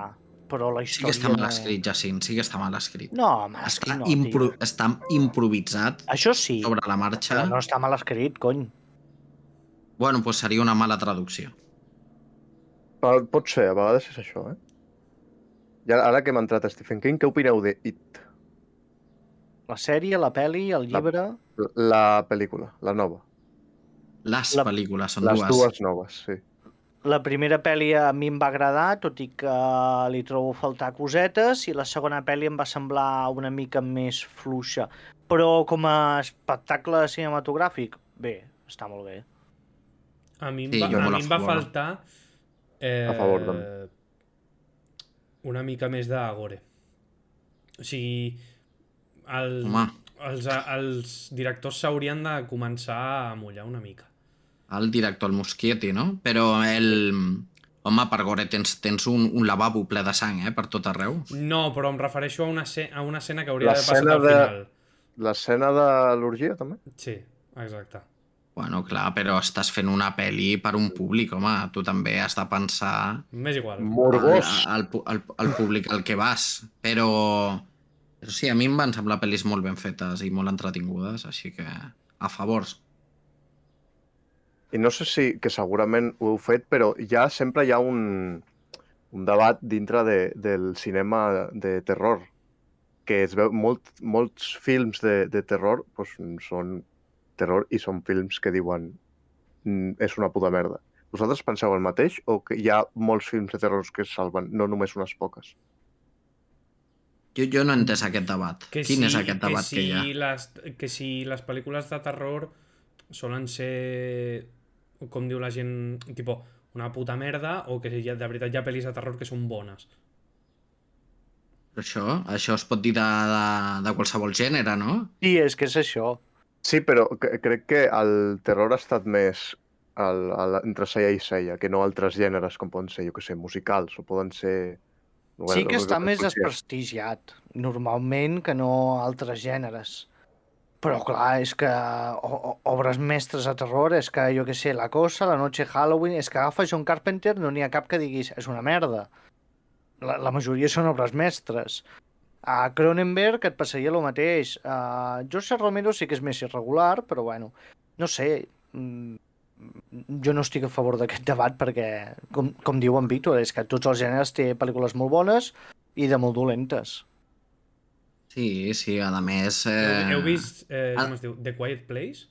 però la Sí història que està mal escrit, Jacint, sí que està mal escrit. No, mal està, escrit no, impro tio. està improvisat Això sí, sobre la marxa. però no està mal escrit, cony. Bueno, doncs seria una mala traducció. Però Pot ser, a vegades és això, eh? I ara, que hem entrat a Stephen King, què opineu de It? La sèrie, la pel·li, el llibre... La pel·lícula, la nova. Les La- pel·lícules són Les dues. dues noves, sí. La primera pel·li a mi em va agradar, tot i que li trobo a faltar cosetes, i la segona pel·li em va semblar una mica més fluixa. Però com a espectacle cinematogràfic, bé, està molt bé. A mi em Sí, va, jo a molt mi a em va faltar... Eh, A favor, també. Una mica més d'agore. O sigui, el, Home, els, els directors s'haurien de començar a mullar una mica. El director, el Muschietti, no? Però el... Home, per gore tens, tens un, un lavabo ple de sang, eh? Per tot arreu. No, però em refereixo a una, a una escena que hauria L'escena passat al de- final. L'escena de l'orgia, també? Sí, exacte. Bueno, clar, però estàs fent una pel·li per un públic, home. Tu també has de pensar M'és igual. Morgós. al, al, al públic al que vas. Però, però sí, a mi em van semblar pel·lis molt ben fetes i molt entretingudes, així que a favors. I no sé si, que segurament ho heu fet, però ja sempre hi ha un, un debat dintre de, del cinema de terror, que es veu molt, molts films de, de terror pues, són terror i són films que diuen "Mm, és una puta merda. Vosaltres penseu el mateix o que hi ha molts films de terror que es salven, no només unes poques? Jo, jo no he entès aquest debat. Que Quin si, és aquest debat que que, si hi ha? Les, que si les pel·lícules de terror solen ser, com diu la gent, tipo, una puta merda, o que ha, de veritat hi ha pel·lis de terror que són bones. Això, això es pot dir de, de, de qualsevol gènere, no? Sí, és que és això. Sí, però crec que el terror ha estat més el, el, entre ceia i ceia, que no altres gèneres com poden ser, jo que sé, musicals o poden ser... Sí que està més desprestigiat, normalment, que no altres gèneres. Però clar, és que obres mestres a terror, és que jo que sé, La Cosa, La Noche Halloween, és que agafa John Carpenter, no n'hi ha cap que diguis, és una merda. La, la majoria són obres mestres. A Cronenberg et passaria el mateix. A George Romero sí que és més irregular, però bueno, no sé, mm, jo no estic a favor d'aquest debat perquè, com, com diu en Víctor, és que tots els gèneres té pel·lícules molt bones i de molt dolentes. Sí, sí, a més... Eh... Heu vist, eh, com es diu, The Quiet Place?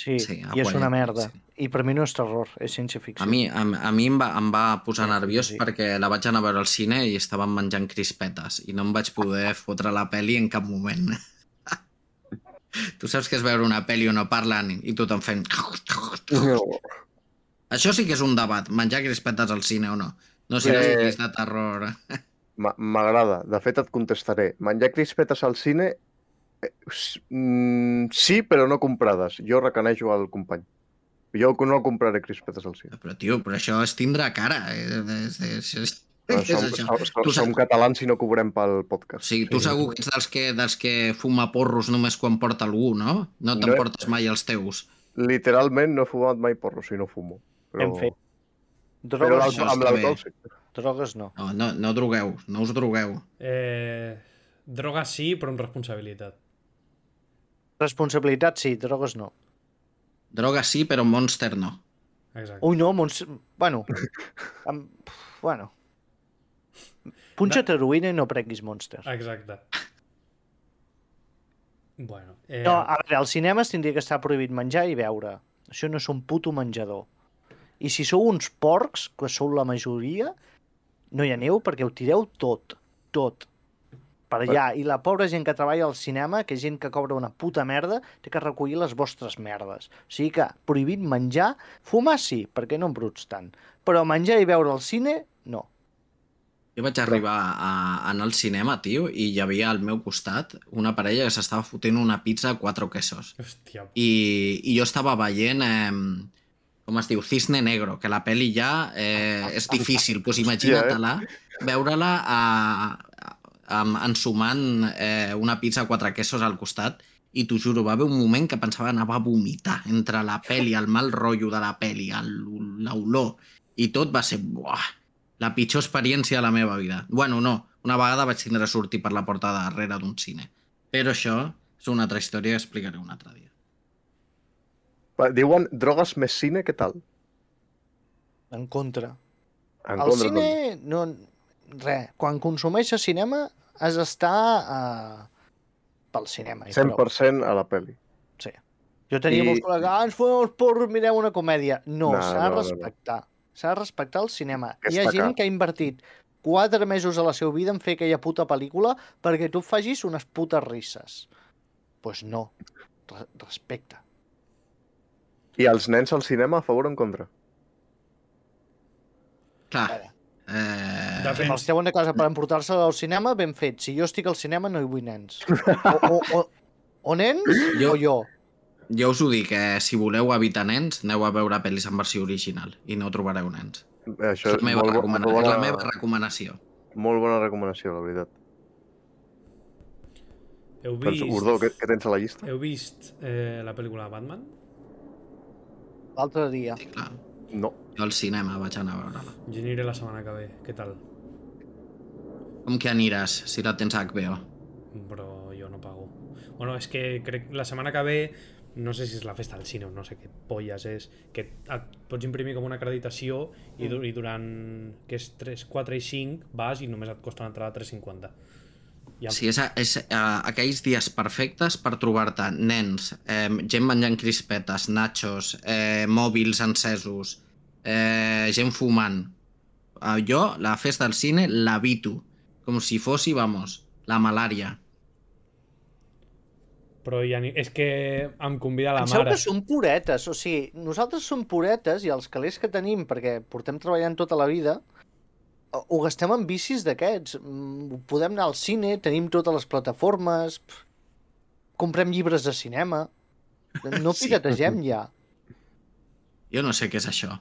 Sí, Sí, i és una Quiet merda. Place, I per mi no és terror, és ciència-ficció. A mi, a, a mi em, va, em va posar Sí, nerviós sí. perquè la vaig anar a veure al cine i estaven menjant crispetes i no em vaig poder fotre la peli en cap moment. tu saps que és veure una peli on no parlen i tothom fent... No. Això sí que és un debat, menjar crispetes al cine o no. No si les Eh, pel·lis de terror. Ma- M'agrada. De fet, et contestaré. Menjar crispetes al cine... eh, mm, sí, però no comprades. Jo recanejo al company. Jo no compraré crispetes al cine. Però, tio, però això és tindre cara. Eh? És, és, és, Però és som, som, som, Tu som catalans i no cobrem pel podcast. sigui, tu segur que ets dels que, dels que fuma porros només quan porta algú, no? No No he- t'emportes mai els teus. Literalment no he fumat mai porro, si no fumo. Però, Ben fet. però l'alcohol- això amb l'alcohol sí. Drogues no. No, no, no drogueu, no us drogueu. Eh, droga sí, però amb responsabilitat. Responsabilitat sí, drogues no. Droga sí, però Monster no. Exacte. Ui, no, mons... Bueno, amb... bueno. Punxa't heroïna i no prenguis Monster. Exacte. Bueno, eh, No, a veure, als cinemes tindria que estar prohibit menjar i beure. Això no és un puto menjador. I si sou uns porcs, que sou la majoria, no hi aneu perquè ho tireu tot. Tot. Per allà. I la pobra gent que treballa al cinema, que és gent que cobra una puta merda, té que recollir les vostres merdes. O sigui que prohibit menjar, fumar sí, perquè no embruts tant. Però menjar i beure al cine, no. Jo vaig arribar a, a anar al cinema, tio, i hi havia al meu costat una parella que s'estava fotent una pizza a quatre quesos. hòstia, I, i jo estava veient, eh, com es diu, Cisne Negro, que la pel·li ja eh, és difícil. Pues imagina-te-la, veure-la a, a, amb- ensumant eh, una pizza a quatre quesos al costat i t'ho juro, va haver un moment que pensava anava a vomitar entre la peli, el mal rotllo de la peli, el- l'olor i tot va ser buah, la pitjor experiència de la meva vida. Bueno, no, una vegada vaig tindre a sortir per la porta de darrere d'un cine. Però això és una altra història que explicaré un altre dia. Diuen drogues més cine, què tal? En contra. En Al contra, cine, no... Res, quan consumeixes cinema has d'estar uh, pel cinema. i prou. 100% a la peli. Jo tenia I- molts ah, fem els porros, mirem una comèdia. No, No, s'ha de no, no, no. respectar. S'ha de respectar el cinema. Que Hi ha gent car. que ha invertit quatre mesos a la seva vida en fer aquella puta pel·lícula perquè tu facis unes putes risses. Doncs pues no. Re respecte. I els nens al cinema, a favor o en contra? Clar, eh, Depèn. Si una cosa per emportar-se al cinema, ben fet. Si jo estic al cinema no hi vull nens. O, o, o, o nens Jo- o jo. jo us ho dic, eh, si voleu evitar nens, aneu a veure pel·lis en versió original i no trobareu nens. Això És la meva, molt, bo- recomana molt, és la bona, meva recomanació. molt bona recomanació, la veritat. heu Doncs, vist, Urdó, què, què tens a la llista? heu vist eh, la pel·lícula de Batman? L'altre dia. Sí, clar. No. Jo al cinema vaig anar a veure-la. Jo aniré la setmana que ve. Què tal? Com que aniràs, si la tens HBO? Però jo no pago. Bueno, és que crec la setmana que ve no sé si és la festa del cine o no sé què polles és, que et pots imprimir com una acreditació i, du i durant, que és 3, 4 i 5 vas i només et costa una entrada 3,50. Ja, Sí, és, és uh, aquells dies perfectes per trobar-te nens, eh, gent menjant crispetes, nachos, eh, mòbils encesos, eh, gent fumant. Uh, jo, la festa del cine, l'habito. Com si fossi, vamos, la malària. Però ja ni... és que em convida la Penseu mare. que som puretes, o sigui, nosaltres som puretes i els calés que tenim, perquè portem treballant tota la vida, ho gastem en bicis d'aquests. Mm, Podem anar al cine, tenim totes les plataformes, pf, comprem llibres de cinema, no Sí. pirategem ja. Jo no sé què és això.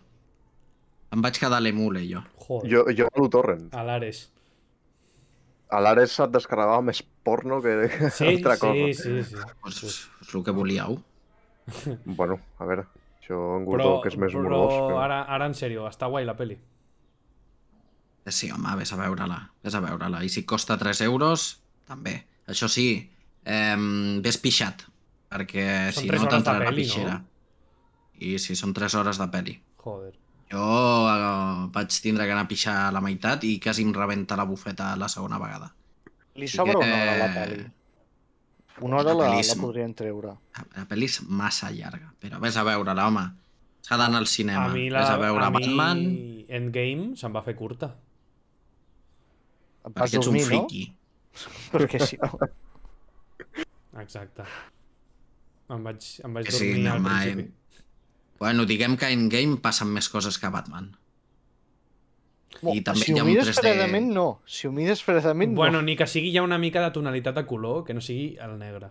Em vaig quedar a l'emule, jo. Joder, Jo, jo a l'Utorrent. a l'Ares. A l'Ares et descarregava més porno que Sí, altra cosa. sí, sí, sí. Pues, és el que volíeu. Bueno, a veure, això en Gordó, que és més però morbós. Però... ara, ara en sèrio, està guai la peli. Eh, Sí, home, vés a veure-la. Vés a veure-la. I si costa 3 euros, també. Això sí, eh, vés pixat, perquè Són si no t'entrarà la peli, no? pixera. I sí, són 3 hores de peli. Joder. Jo eh, vaig tindre que anar a pixar a la meitat i quasi em rebenta la bufeta la segona vegada. Li sobra que- una hora a la pel·li. Una hora La la, la podrien treure. La, la pel·li és massa llarga, però vés a veure-la, home. S'ha d'anar al cinema. A mi, la, Vés a veure a mi Batman Endgame se'm va fer curta. Et vas perquè ets un dormir, no? friki. Perquè si no... Exacte. Em vaig, em vaig Que sí, dormir no, al mai. principi. Bueno, diguem que en Game passen més coses que a Batman. I també si ho un mires 3D. fredament, no. Si ho mires fredament, Bueno, no. ni que sigui ja una mica de tonalitat de color, que no sigui el negre.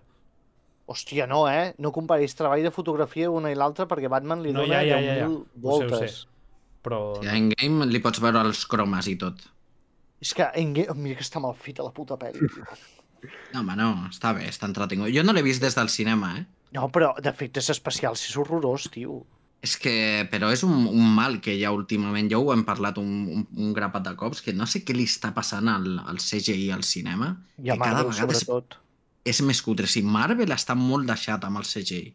Hòstia, no, eh? No comparis treball de fotografia una i l'altra perquè Batman li No, dona ja, ja, ja, ja. 10.000 Ho sé, ho voltes. sé. Però... Sí, en Game li pots veure els cromes i tot. És que, en... mira que està mal feta la puta pel·li. No, home, no, està bé, està entretingut. Jo no l'he vist des del cinema, eh? No, però d'efectes especials és horrorós, tio. És que, però és un, un mal que hi ha últimament, ja ho hem parlat un, un, un grapat de cops, que no sé què li està passant al, al CGI al cinema, I a que cada Marvel, vegada és, sobretot. és més cutre. Si Marvel està molt deixat amb el CGI.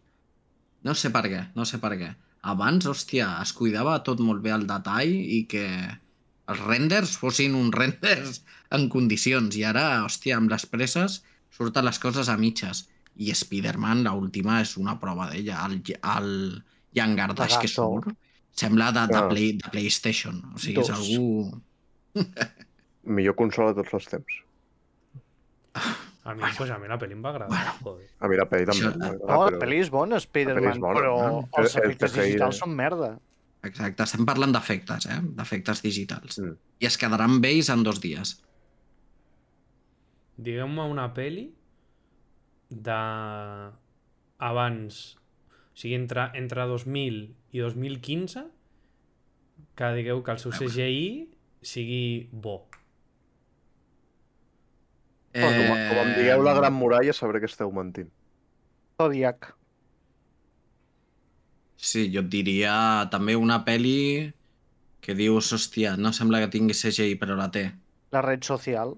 No sé per què, no sé per què. Abans, hòstia, es cuidava tot molt bé el detall i que els renders fossin uns renders en condicions. I ara, hòstia, amb les presses surten les coses a mitges. I Spider-Man, l'última, és una prova d'ella. El, el Young Gardash que surt sembla de, de, Ah. play, de PlayStation. O sigui, és Dos. algú... Millor consola de tots els temps. A mi, pues, a mi la pel·li em va agradar. Joder. A mi la pel·li també. Això- No, la però- pel·li és bona, Spider-Man, és però no? els El- el efectes digitals són merda. Exacte, estem parlant d'efectes, eh? D'efectes digitals. Mm. I es quedaran vells en dos dies. Digueu-me una pel·li de abans, o sigui, entre, entre 2000 i 2015, que digueu que el seu A veure. CGI sigui bo. Però com, com em digueu la Gran Muralla, sabré que esteu mentint. Zodiac. Sí, jo et diria també una peli que dius, hòstia, no sembla que tingui CGI, però la té. La red social.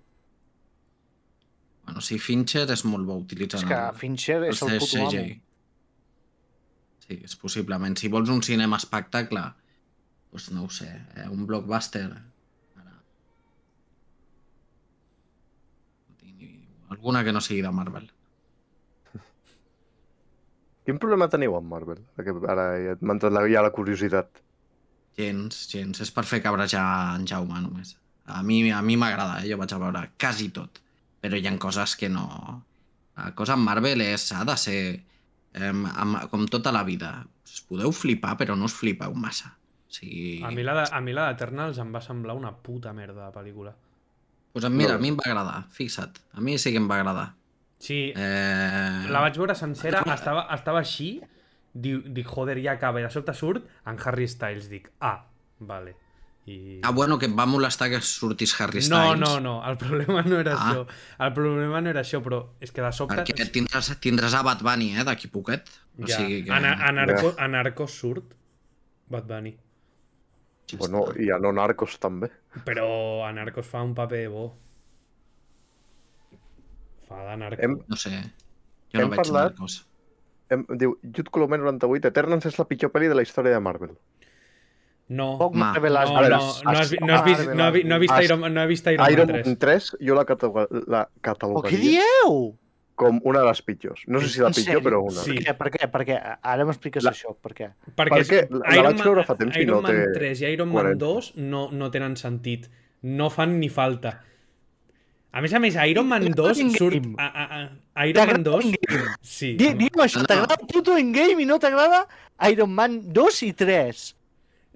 Bueno, sí, Fincher és molt bo utilitzant És que el, Fincher és el puto amo. Sí, és possiblement. Si vols un cinema espectacle, doncs no ho sé, eh? un blockbuster. Ara. Alguna que no sigui de Marvel. Quin problema teniu amb Marvel? Que ara ja m'ha entrat la, ja la curiositat. Gens, gens. És per fer cabrejar en Jaume, només. A mi a mi m'agrada, eh? jo vaig a veure quasi tot. Però hi ha coses que no... La cosa amb Marvel és, ha de ser eh, amb, com tota la vida. Us podeu flipar, però no us flipeu massa. O sigui... A mi la de- a mi la d'Eternals em va semblar una puta merda de pel·lícula. Pues mira, No. a mi em va agradar, fixa't. A mi sí que em va agradar. Sí, Eh... la vaig veure sencera, estava, estava així, diu, dic, joder, ja acaba, i de sobte surt en Harry Styles, dic, ah, vale. I... Ah, bueno, que et va molestar que sortís Harry no, Styles. no, no, el problema no era Ah. això. El problema no era això, però és que de sobte... Perquè tindràs, tindràs a Bad Bunny, eh, d'aquí poquet. O ja, sigui que... a, a, Narco, a Narcos surt Bad Bunny. Bueno, i a no narcos també. Però a Narcos fa un paper bo. Fa de narco. Hem- No sé. Jo Hem no veig parlat- narcos. Em, diu, Jude Colomer 98, Eternals és la pitjor pel·li de la història de Marvel. No. Poc Ma. No, no, no, has, no, has vist, no, vi- no he vist Has- Iron, no he vist Iron, Iron Man 3. Man 3 jo la, cataloga, la Oh, què catalogaria dieu? com una de les pitjors. No sé si la pitjor, però una. Sí. Per què? Per què? Per què? Ara m'expliques La- això. Per què? Perquè, Perquè la- la vaig veure fa temps i Iron no Man té 3 i Iron Man coherència. 2 no, no tenen sentit. No fan ni falta. A més a més, Iron Man 2 surt... A, a, a Iron Man 2... Sí. Di- Digue'm això, t'agrada puto Endgame i no t'agrada Iron Man 2 i 3?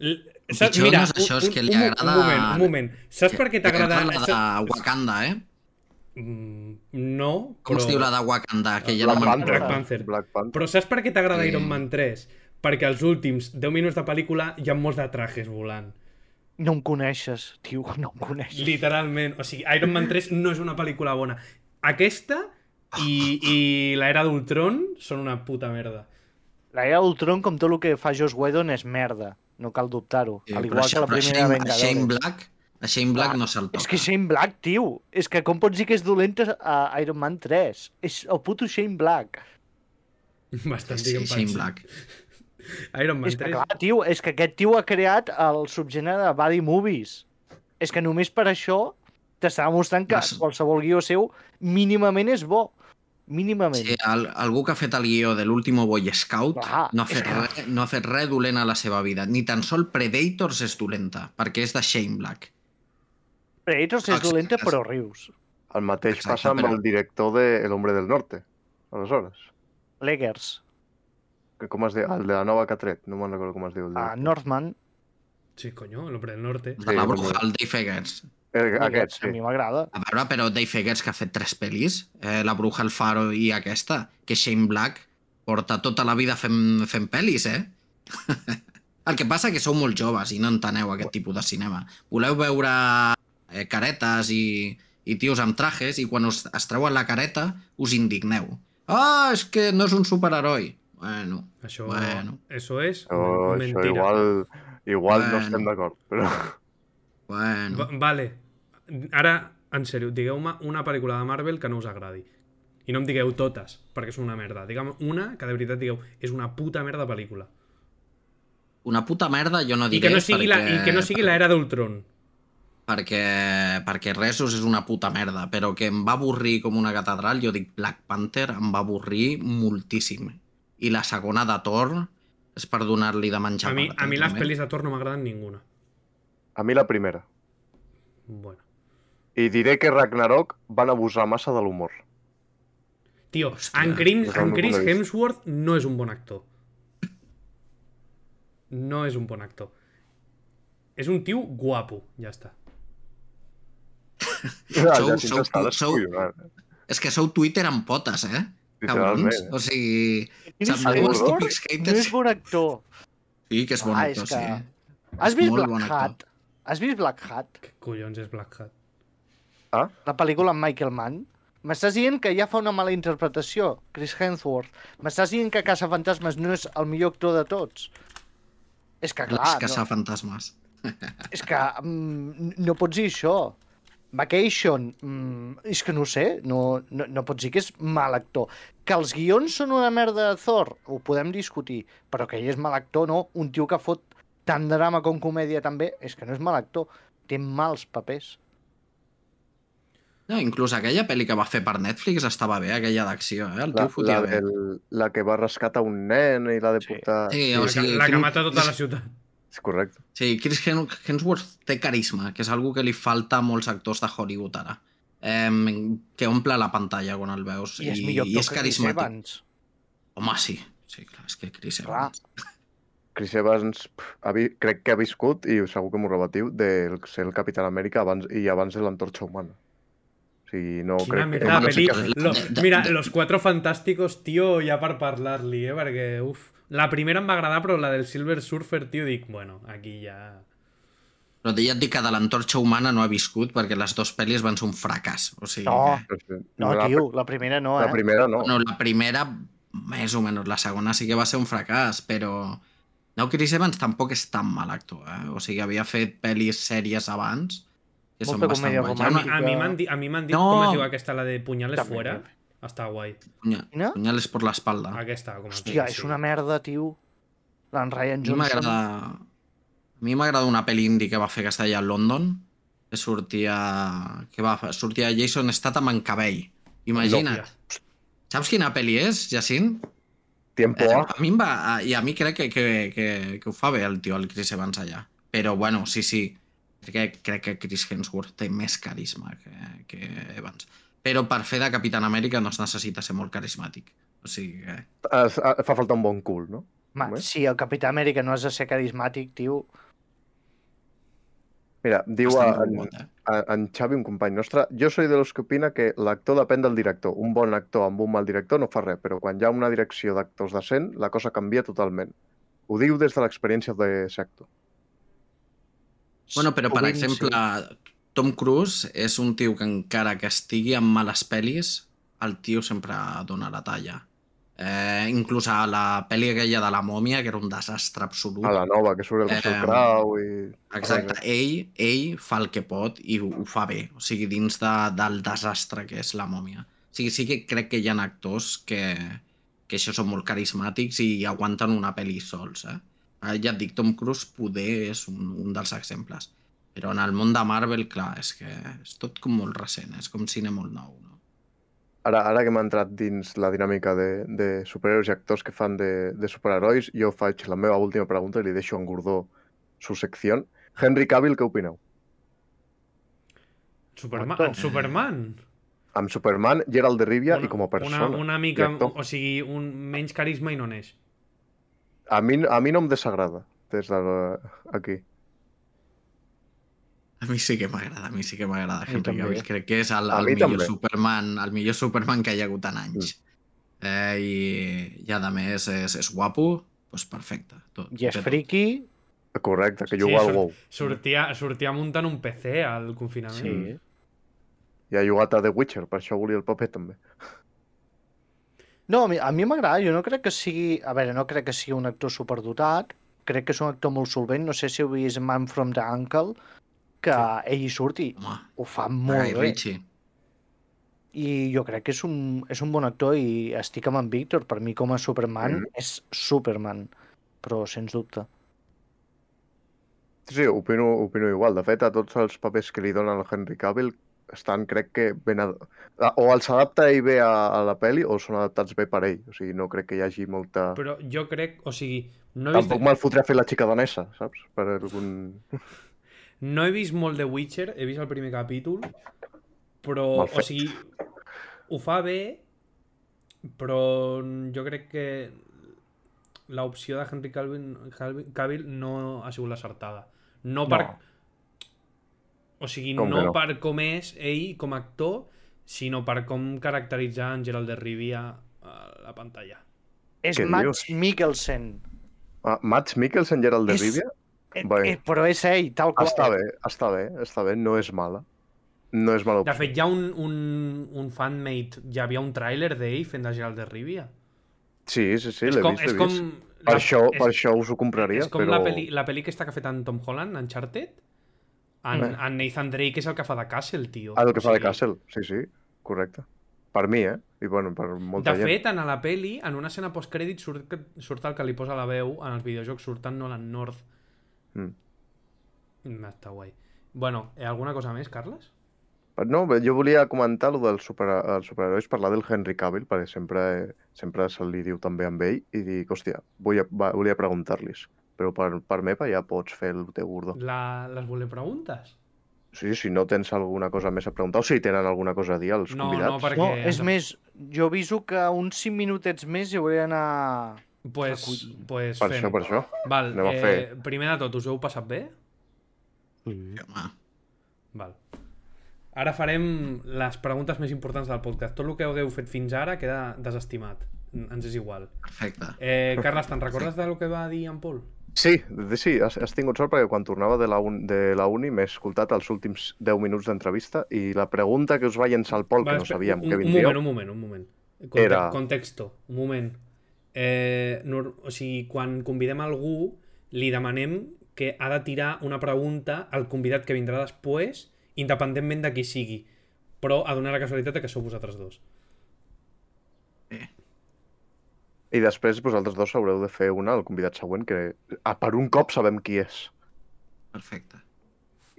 L- Saps, pitjor mira, no és això, és que li un, agrada- Un moment, un moment. Saps per què t'agrada... La de Wakanda, eh? Mm, No, Com però... es diu la de Wakanda? Que ja Black no Panther. Black. Panther. Black Panther. Però saps per què t'agrada Sí. Iron Man 3? Perquè els últims 10 minuts de pel·lícula hi ha molts de trajes volant. No em coneixes, tio, no em coneixes. Literalment. O sigui, Iron Man 3 no és una pel·lícula bona. Aquesta i, i l'era d'Ultron són una puta merda. La era d'Ultron, com tot el que fa Joss Whedon, és merda. No cal dubtar-ho. Sí, Al però igual això- que la però primera Shane, Vengadores. Shane Black, a Shane Black no se'l toca. És que Shane Black, tio, és que com pots dir que és dolenta a Iron Man 3? És el puto Shane Black. Bastant, Sí, digue'm, Shane Black. Iron Man És que 3. clar, tio, és que aquest tio ha creat el subgènere de body movies. És que només per això t'està demostrant que Mas- qualsevol guió seu mínimament és bo. Mínimament. Sí, al, algú que ha fet el guió de l'último Boy Scout Clar, no, ha fet que- res, no ha fet res dolent a la seva vida. Ni tan sol Predators és dolenta, perquè és de Shane Black. Predators és Exacte. dolenta, però rius. El mateix Exacte, passa amb però- el director de El Hombre del Norte, aleshores. Leggers, Que com es diu? El de la nova que ha tret, no me'n recordo com es diu. El, a director. Northman, Sí, coño, el hombre del norte. De la Sí, bruja, el Dave Eggers. el, aquest, a mi sí. m'agrada. A veure, però Dave Eggers que ha fet tres pel·lis, eh, La bruja, el faro i aquesta, que Shane Black porta tota la vida fent, fent pel·lis, eh? el que passa que sou molt joves i no enteneu aquest tipus de cinema. Voleu veure eh, caretes i, i tios amb trajes i quan us, es treuen la careta us indigneu. Ah, és que no és un superheroi. Bueno, Això, Bueno. eso es Això, men- això mentira. igual, igual no Bueno. estem d'acord, però... bueno. Va- Vale. Ara, en sèrio, digueu-me una pel·lícula de Marvel que no us agradi. I no em digueu totes, perquè són una merda. Digue'm una que de veritat digueu, és una puta merda pel·lícula. Una puta merda jo no I diré que no sigui la, perquè, i que no sigui l'era d'Ultron. perquè, perquè Resos és una puta merda, però que em va avorrir com una catedral, jo dic Black Panther, em va avorrir moltíssim. I la segona de Thor és per donar-li de menjar A mi, a mi les pel·lis de Thor no m'agraden ninguna. A mi la primera. Bueno. I diré que Ragnarok van abusar massa de l'humor. Tio, Hòstia, en, del en Chris. Hemsworth no és un bon actor. No és un bon actor. És un tio guapo, ja està. Ja, Sou- ja, sou- sou- descollonat. És que sou Twitter amb potes, eh? Cabrons. O sigui, sembleu els típics No haters. és bon actor. Sí, que és bon Ah, actor, és que- sí. Has vist Molt Black bon. Hat? Has vist Black Hat? Què collons és Black Hat? La pel·lícula amb Michael Mann? M'estàs dient que ja fa una mala interpretació, Chris Hemsworth. M'estàs dient que Caça-Fantasmes no és el millor actor de tots? És que, Les clar, caçar no, fantasmes. és que mm, no pots dir això. Vacation, mm, és que no ho sé, no, no, no pots dir que és mal actor. Que els guions són una merda de Thor, ho podem discutir, però que ell és mal actor, no. Un tio que fot tant drama com comèdia també, és que no és mal actor. Té mals papers. No, inclús aquella pel·li que va fer per Netflix estava bé, aquella d'acció, eh? El La, tio fotia la, bé. del, la que va rescatar un nen i l'ha de Sí. portar... Sí, La, o que, sigui, la que Chris- mata tota la ciutat. És correcte. Sí, Chris Hem- Hemsworth té carisma, que és algo que li falta a molts actors de Hollywood ara. Eh, que omple la pantalla quan el veus. I és millor i és que Chris carismàtic. Evans. Home, sí. Sí, clar, és que Chris Clar. Evans. Chris Evans ha vi, crec que ha viscut, i segur que m'ho rebatiu, de ser el Capitán Amèrica abans, i abans de l'antorxa humana. O sigui, no Quina crec merda no sé Lo, de- mira, Los Cuatro Fantásticos, tio, ja per parlar-li, eh? Perquè, uf... La primera em va agradar, però la del Silver Surfer, tio, dic, bueno, aquí ja... Però ja et dic que de l'antorxa humana no ha viscut perquè les dues pel·lis van ser un fracàs. O sigui, No. que... No, la, tio, la primera no, eh? La primera no. No, la primera, més o menys, la segona sí que va ser un fracàs, però No, Chris Evans tampoc és tan mal actor, eh? O sigui, havia fet pel·lis sèries abans que són Molta bastant comèdia guais. A mi, romàntica. a mi m'han dit, a mi m'han dit No. com es diu aquesta, la de punyales També. fuera. Està guai. Punya- Quina? Punyales por la espalda. Aquesta, com Hòstia, és una merda, tio. L'en Ryan A mi Johnson. m'agrada... A mi m'agrada una pel·li indie que va fer que està allà a London, que sortia... que va fer? Sortia Jason Statham en cabell. Imagina't. Hòstia. Saps quina pel·li és, Jacint? Tiempo Eh, A. a mi em va... I a mi crec que, que, que, que ho fa bé el tio, el Chris Evans allà. Però, bueno, sí, sí. Crec que, crec que Chris Hemsworth té més carisma que, que Evans. Però per fer de Capitán Amèrica no es necessita ser molt carismàtic. O sigui que... Es, a, fa falta un bon cul, no? Ma, si el Capità Amèrica no has de ser carismàtic, tio... Mira, diu a, en, eh? a, en Xavi, un company nostre, jo soy de los que opina que l'actor depèn del director. Un bon actor amb un mal director no fa res, però quan hi ha una direcció d'actors decent, la cosa canvia totalment. Ho diu des de l'experiència de ser actor. Bueno, però per Sovint, exemple, Tom Cruise és un tio que encara que estigui en males pel·lis, el tio sempre dona la talla. Eh, inclús a la pel·li aquella de la mòmia, que era un desastre absolut. A la nova, que surt el Russell Eh, Crowe i... Exacte, ell, ell fa el que pot i ho, ho fa bé, o sigui, dins de, del desastre que és la mòmia. O sigui, sí que crec que hi ha actors que, que això són molt carismàtics i aguanten una pel·li sols, eh? Eh, Ja et dic, Tom Cruise poder és un, un dels exemples. Però en el món de Marvel, clar, és que és tot com molt recent, és com cine molt nou, no? Ara, ara que m'ha entrat dins la dinàmica de, de superhéroes i actors que fan de, de superherois, jo faig la meva última pregunta i li deixo en Gordó su secció. Henry Cavill, què opineu? Superman, Actor. en Superman. Amb Superman, Gerald de Rivia i com a persona. Una, una mica, o sigui, un menys carisma i no n'és. A mi, a mi no em desagrada, des de aquí. A mi sí que m'agrada, a mi sí que m'agrada Henry. Cavill. Crec que és el, el mi millor també. Superman, el millor Superman que hi ha hagut en anys. Eh, i, I a més és, és guapo, doncs perfecte. Tot, I és tot. friki, Correcte, que Sí, juga al WoW. Sortia, sortia muntant un PC al confinament. sí. I ha jugat a The Witcher, per això volia el paper també. No, a mi a mi m'agrada, jo no crec que sigui... A veure, no crec que sigui un actor superdotat, crec que és un actor molt solvent, no sé si heu vist Man from the Uncle, que Sí. ell hi surt i Home, ho fa Guy molt bé. Ritchie. I jo crec que és un, és un bon actor i estic amb en Víctor. Per mi com a Superman Mhm. és Superman, però sens dubte. Sí, opino, opino igual. De fet, a tots els papers que li donen al Henry Cavill estan, crec que, ben... Ad... O els adapta ell bé a, a la peli o són adaptats bé per ell. O sigui, no crec que hi hagi molta... Però jo crec, o sigui, no he, vist, Tampoc me'l fotré a fer la xica danesa, saps? Per algun... no he vist molt de Witcher, he vist el primer capítol, però, o sigui, ho fa bé, però jo crec que l'opció de Henry Cavill, Cavill- Cavill no ha sigut l'acertada. No per... No. O sigui, Com no, no? per com és ell com a actor, sinó per com caracteritzar en Gerald de Rivia a la pantalla. És dius? Mikkelsen. Ah, Mats Mikkelsen, Gerald de És- Rivia? Eh, eh, però és ell, tal qual. Està bé, està bé, està bé. No és mala. No és mala De opció. fet, hi ha un, un, un fanmate, hi havia un tràiler d'ell fent de Gerald de Rivia. Sí, sí, sí, l'he com, vist, l'he com, vist. Per, això, és, per això us ho compraria, és com però... la, peli, la pel·li aquesta que ha fet en Tom Holland, Uncharted. En, Bé. en Nathan Drake és el que fa de Castle, tio. Ah, el que O fa de sigui, Castle, sí, sí, correcte. Per mi, eh? I bueno, per molta De gent. fet, en la peli, en una escena postcrèdit, surt, que- surt el que li posa la veu, en els videojocs surten Nolan North. Mm. Mm, Està guai. Bueno, eh, alguna cosa més, Carles? No, bé, jo volia comentar lo dels super, els superherois, parlar del Henry Cavill, perquè sempre, sempre se li diu també amb ell, i dic, hòstia, volia, va, volia preguntar-los. Però per, per meva ja pots fer el teu gordó. La, les voler preguntes? Sí, si no tens alguna cosa més a preguntar, o si tenen alguna cosa a dir els No, convidats. no, perquè... No, és més, jo aviso que uns 5 minutets més hi hauré d'anar... Pues, pues Per fem. això, per això. Val, Anem a eh, fer. primer de tot, us heu passat bé? Home, Val. Ara farem les preguntes més importants del podcast. Tot el que hagueu fet fins ara queda desestimat. Ens és igual. perfecte. Eh, Carles, te'n recordes del que va dir en Pol? Sí, sí, has, has tingut sort perquè quan tornava de la, un, de la uni m'he escoltat els últims 10 minuts d'entrevista i la pregunta que us va llençar el Pol, que no sabíem un, que un vindríeu, moment, un moment, un moment. Conte Era- Contexto, un moment. Eh, nor- o sigui, quan convidem algú li demanem que ha de tirar una pregunta al convidat que vindrà després, independentment de qui sigui. Però ha donat la casualitat de que sou vosaltres dos. I després vosaltres dos haureu de fer una al convidat següent, que ah, per un cop sabem qui és. Perfecte.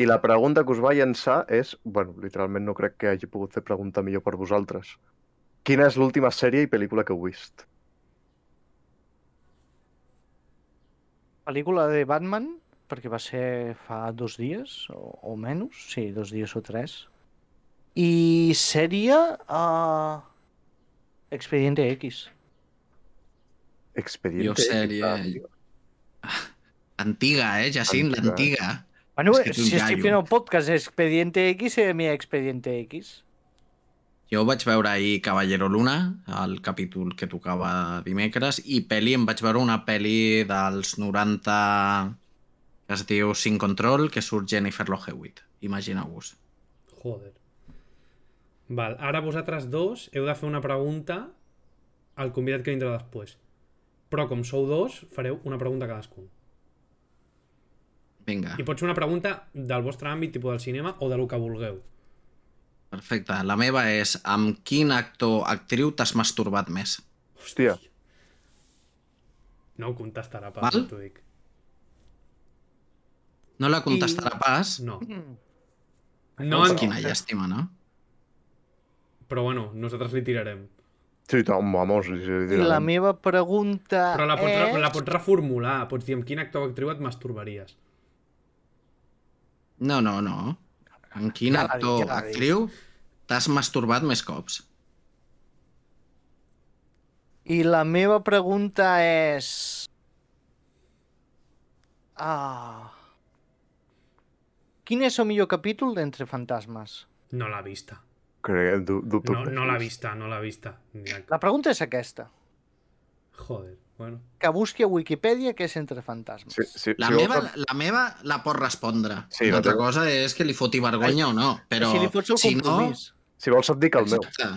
I la pregunta que us va llançar és... bueno, literalment no crec que hagi pogut fer pregunta millor per vosaltres. Quina és l'última sèrie i pel·lícula que heu vist? Pel·lícula de Batman, perquè va ser fa dos dies, o, o menys, sí, dos dies o tres. I sèrie... Uh... Expediente X. Expediente. Jo sèrie- Ah. Antiga, eh, Jacint? Antiga. L'antiga. Bueno, És que un si estic fent el podcast Expediente X, serà mi Expediente X. Jo vaig veure ahir Caballero Luna, el capítol que tocava dimecres, i pel·li, em vaig veure una pel·li dels 90 que es diu Sin Control, que surt Jennifer Love Hewitt. Imagineu-vos. Joder. Val, ara vosaltres dos heu de fer una pregunta al convidat que vindrà després. Però com sou dos, fareu una pregunta cadascun. Vinga, I pot ser una pregunta del vostre àmbit, tipus del cinema, o de lo que vulgueu. Perfecte. La meva és amb quin actor actriu t'has masturbat més? Hòstia, No ho contestarà pas, Val? t'ho dic. No la contestarà pas? No. Mm. No, en... quina llàstima, no? Però bueno, nosaltres li tirarem. sí, no, vamos, li, I direm. la meva pregunta Però la pots, és... la pots reformular. Pots dir amb quin actor o actriu et masturbaries. No, no, no. Amb quin Ja actor ja actriu t'has masturbat més cops? I la meva pregunta és... Ah... Quin és el millor capítol d'Entre Fantasmes? No l'ha vista. Crec, du, dubto. No, no l'ha vista, no l'ha vista. La pregunta és aquesta. Joder, bueno. Que busqui a Wikipedia què és Entre Fantasmes. Sí, sí, La, si meva, vols- la meva la pot respondre. Sí, Una la altra cosa és que li foti vergonya o no. Però si li fots el si no... Si vols et dic el meu. Exacte.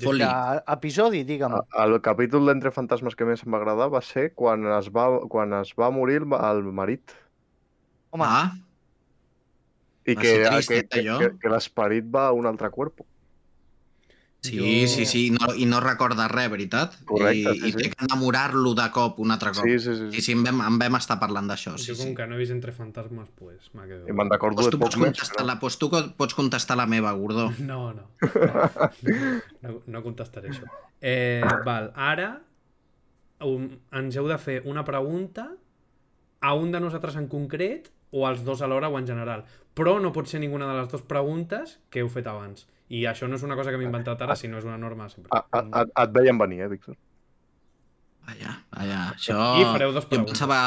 Fot-li. Que episodi, digue'm. A- El capítol d'Entre Fantasmes que més em va agradar va ser quan es va, quan es va morir el, el marit. Home, Ah, I Va que, ser que, que, que, que l'esperit va a un altre cuerpo. Sí, Jo- sí, sí. No, I no recorda res, veritat? Correcte, I, sí, I té sí. que enamorar-lo de cop un altre cop. Sí, sí, sí. Sí, sí. sí, en vam, en vam estar parlant d'això. Sí, jo com sí. que no he vist Entre Fantasmes, pues m'ha quedat... I me'n recordo Pues de tu pots poc més. contestar, Però... la, pues tu pots contestar la meva, Gordó. No, no. No, no contestaré això. Eh, val, ara um, ens heu de fer una pregunta a un de nosaltres en concret o als dos alhora o en general. Però no pot ser ninguna de les dues preguntes que heu fet abans. I això no és una cosa que m'he inventat ara, sinó és una norma sempre. A, a, a, et veien venir, eh, Víctor? Vaja, vaja, això... I fareu dos jo pensava,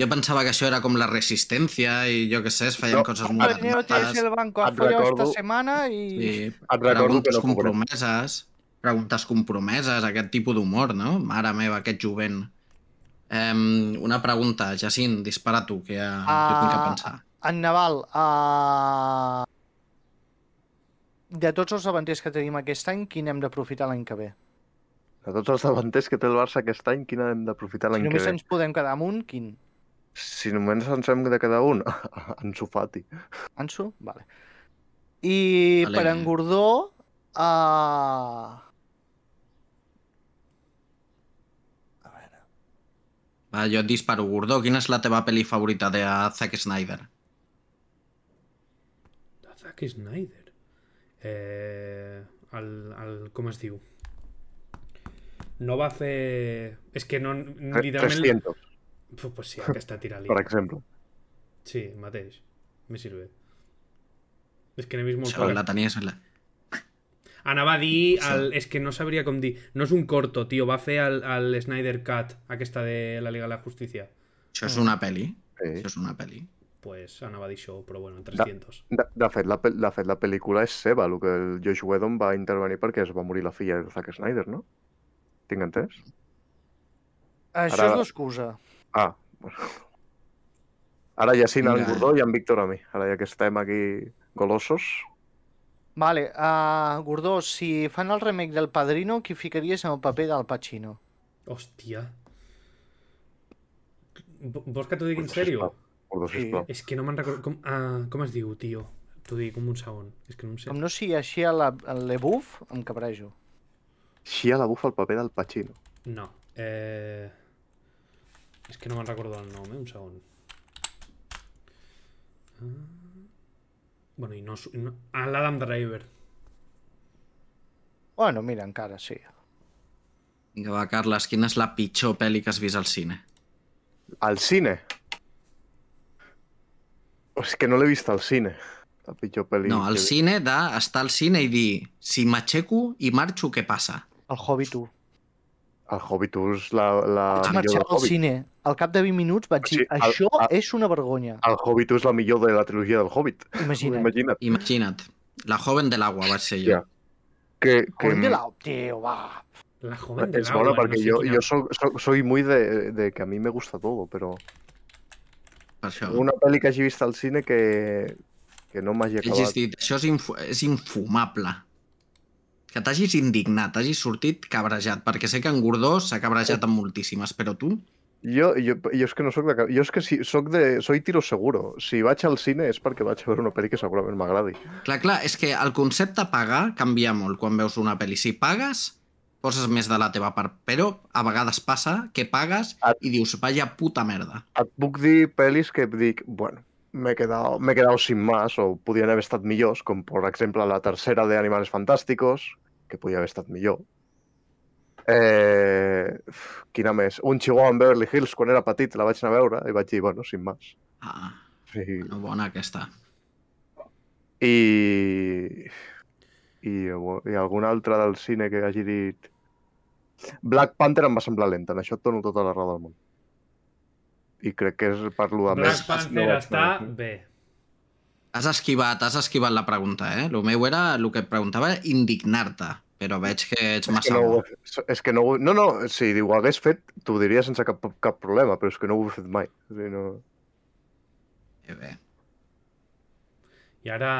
jo pensava que això era com la resistència i jo què sé, es feien No, coses molt rares. el banco a et follado esta semana i... Sí, Et recordo que preguntes no cobrem. compromeses, preguntes compromeses, aquest tipus d'humor, no? Mare meva, aquest jovent. Um, una pregunta, Jacint, dispara tu, que ja, jo tinc que Ah, pensar. En Naval, uh... de tots els davanters que tenim aquest any, quin hem d'aprofitar l'any que ve? De tots els davanters que té el Barça aquest any, quina hem d'aprofitar Si l'any que només ve? ens podem quedar amb un, quin? Si només ens hem de quedar un, en Sofati. Anso? Vale. I Vale. per en Gordó... Uh... A veure... Va, jo et disparo, Gordó. Quina és la teva pel·li favorita de Zack Snyder? De Zack Snyder. Eh, el, el, com es diu? No va fer... És que no... Literalment... 300, Pues, pues sí, aquesta tira-li. per exemple. Sí, mateix. Me sirve. És que n'he vist molt Això la poques. tenies... La... Anava a dir... El... És que no sabria com dir. No és un corto, tio. Va fer el, el Snyder Cut, aquesta de la Liga de la Justícia. Això és una pel·li. Sí. Això és una pel·li. Pues anava a dir això, però bueno, en 300. De, de, fet, la, de fet, la pel·lícula és seva, el que el Josh Whedon va intervenir perquè es va morir la filla de Zack Snyder, no? Tinc entès? Això Ara- és l'excusa. Ah, bueno. Ara ja sí, en. Gordó i en Víctor a mi. Ara ja que estem aquí golosos. Vale, uh, Gordó, si fan el remake del Padrino, qui ficaries en el paper del Pacino? Hòstia. vo- vols que t'ho digui en sèrio? Sí. sisplau. És que no me'n recordo... Com, ah, com es diu, tio? T'ho dic com un segon. És que no em sé. Com no sigui així a la, a l'Ebuf, em cabrejo. Xia la bufa el paper del Pacino. No. Eh... És que no me'n recordo el nom, eh? Un segon. Ah... Bueno, i no... no... Ah, l'Adam Driver. Bueno, mira, encara sí. Vinga, va, Carles, quina és la pitjor pel·li que has vist al cine? Al cine. És que no l'he vist al cine. La pitjor pel·li. No, al que- cine d'estar al cine i dir si m'aixeco i marxo, què passa? El Hobbit 1. El Hobbit és la, la Vaig millor marxar del al cine. Al cap de 20 minuts vaig dir, Sí, el- això el- és una vergonya. El Hobbit és la millor de la trilogia del Hobbit. Imagina't. Imagina't. Imagina't. La joven del agua vaig ser jo. Ja. Que, que Joder, de l'au, tio, va. La joven del es agua. bona perquè no sé jo, quina- jo soc, soc, soy muy de, de que a mi me gusta todo, però Per això. una pel·li que hagi vist al cine que, que no m'hagi Hagis acabat. dit, això és, infu és infumable. Que t'hagis indignat, t'hagis sortit cabrejat, perquè sé que en Gordó s'ha cabrejat amb moltíssimes, però tu... Jo, jo, jo és que no soc de... Jo és que si, soc de... Soy tiro seguro. Si vaig al cine és perquè vaig a veure una pel·li que segurament m'agradi. Clar, clar, és que el concepte pagar canvia molt quan veus una pel·li. Si pagues, poses més de la teva part, però a vegades passa que pagues Et- i dius, vaya puta merda. Et puc dir pel·lis que dic, bueno, m'he quedado, m'he quedado sin más o podien haver estat millors, com per exemple la tercera de Animales Fantásticos, que podia haver estat millor. Eh, quina més? Un Chihuahua en Beverly Hills, quan era petit, la vaig anar a veure i vaig dir, bueno, sin más. Ah, Sí. no, bona aquesta. I... I, i alguna altra del cine que hagi dit... Black Panther em va semblar lenta, en això et dono tota la raó del món. I crec que és parlo de Black més... Panther no està anar. bé. Has esquivat, has esquivat la pregunta, eh? El meu era, el que et preguntava, indignar-te, però veig que ets És que massa no, he fet- és que no, ho- no, no, si ho hagués fet, t'ho diria sense cap, cap problema, però és que no ho he fet mai. O sigui, no... Bé, bé. I ara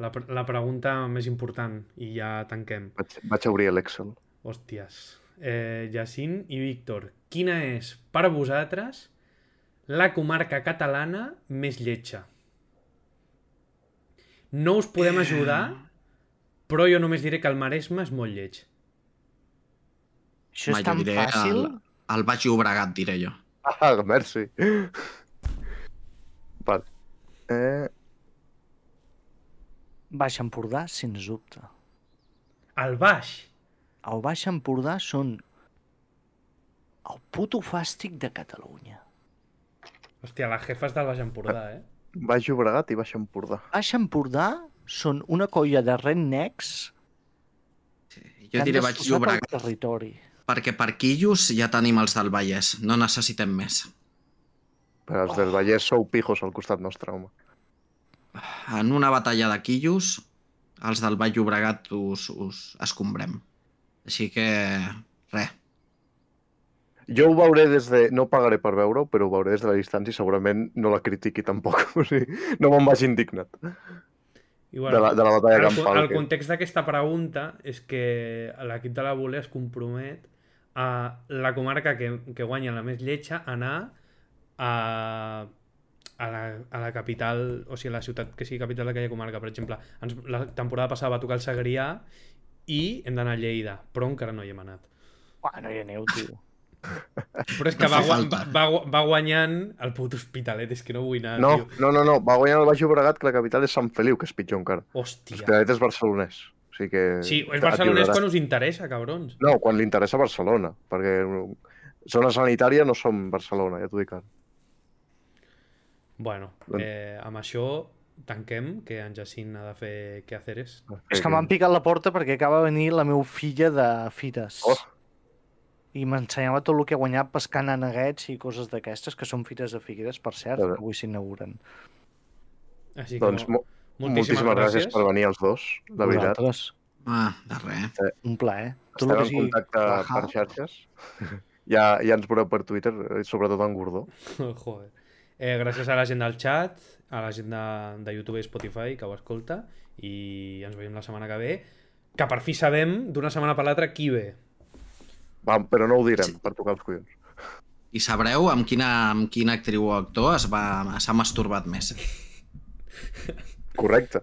la, pre- la pregunta més important, i ja tanquem. vaig, vaig obrir l'Excel. Hòsties. Eh, Jacint i Víctor, quina és, per vosaltres, la comarca catalana més lletja? No us podem Eh. ajudar, però jo només diré que el Maresme és molt lleig. Això és jo tan diré fàcil. El, el Baix Llobregat, diré jo. Ah, merci. Vale. Eh, Baix Empordà, sens dubte. El Baix. El Baix Empordà són el puto fàstic de Catalunya. Hòstia, les jefes del Baix Empordà, eh? Baix Llobregat i Baix Empordà. Baix Empordà són una colla de rednecks que Jo han diré Baix Llobregat, territori. perquè per quillos ja tenim els del Vallès, no necessitem més. Però els del Vallès sou pijos al costat nostre, home. En una batalla de quillos, els del Baix Llobregat us, us escombrem. Així que, res. Jo ho veuré des de... No pagaré per veure-ho, però ho veuré des de la distància i segurament no la critiqui tampoc. O sigui, no me'n vagi indignat I, de la, de la batalla el, campal. el que- context d'aquesta pregunta és que l'equip de la Voler es compromet a la comarca que, que guanya la més lletja a anar a, a, la, a la capital, o sigui, a la ciutat que sigui capital d'aquella comarca. Per exemple, ens, la temporada passada va tocar el Segrià i hem d'anar a Lleida, però encara no hi hem anat. Uah, no hi aneu, tio. Però és que No va, falta. va, va guanyant el puto Hospitalet, és que no vull anar, No, tio. no, no, no, va guanyar el Baix Llobregat, que la capital és Sant Feliu, que és pitjor encara. Hòstia. L'Hospitalet és barcelonès. O sigui que... Sí, és barcelonès quan us interessa, cabrons. No, quan li interessa Barcelona, perquè zona sanitària no som Barcelona, ja t'ho dic ara. Bueno, eh, amb això tanquem, que en Jacint ha de fer què haceres. És que m'han picat la porta perquè acaba de venir la meva filla de fires. Oh. I m'ensenyava tot el que ha guanyat pescant aneguets i coses d'aquestes, que són fites de Figueres, per cert, que avui s'inauguren. Així que Doncs mo moltíssimes, moltíssimes gràcies per venir els dos, de veritat. Vosaltres, Ah, de res. un plaer. Tot Estem en sigui contacte rajar, per xarxes. Ja, ja ens veureu per Twitter, eh, sobretot en Gordó. Joder. Eh, gràcies a la gent del chat, a la gent de, de YouTube i Spotify que ho escolta i ens veiem la setmana que ve que per fi sabem d'una setmana per l'altra qui ve. Va, però no ho direm, per tocar els collons. i sabreu amb quina, amb quina actriu o actor es va s'ha masturbat més. Correcte.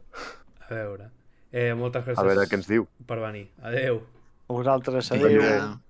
A veure. Eh, moltes gràcies A veure què ens diu. per venir. Adeu. Vosaltres, Adéu. adéu. Vinga.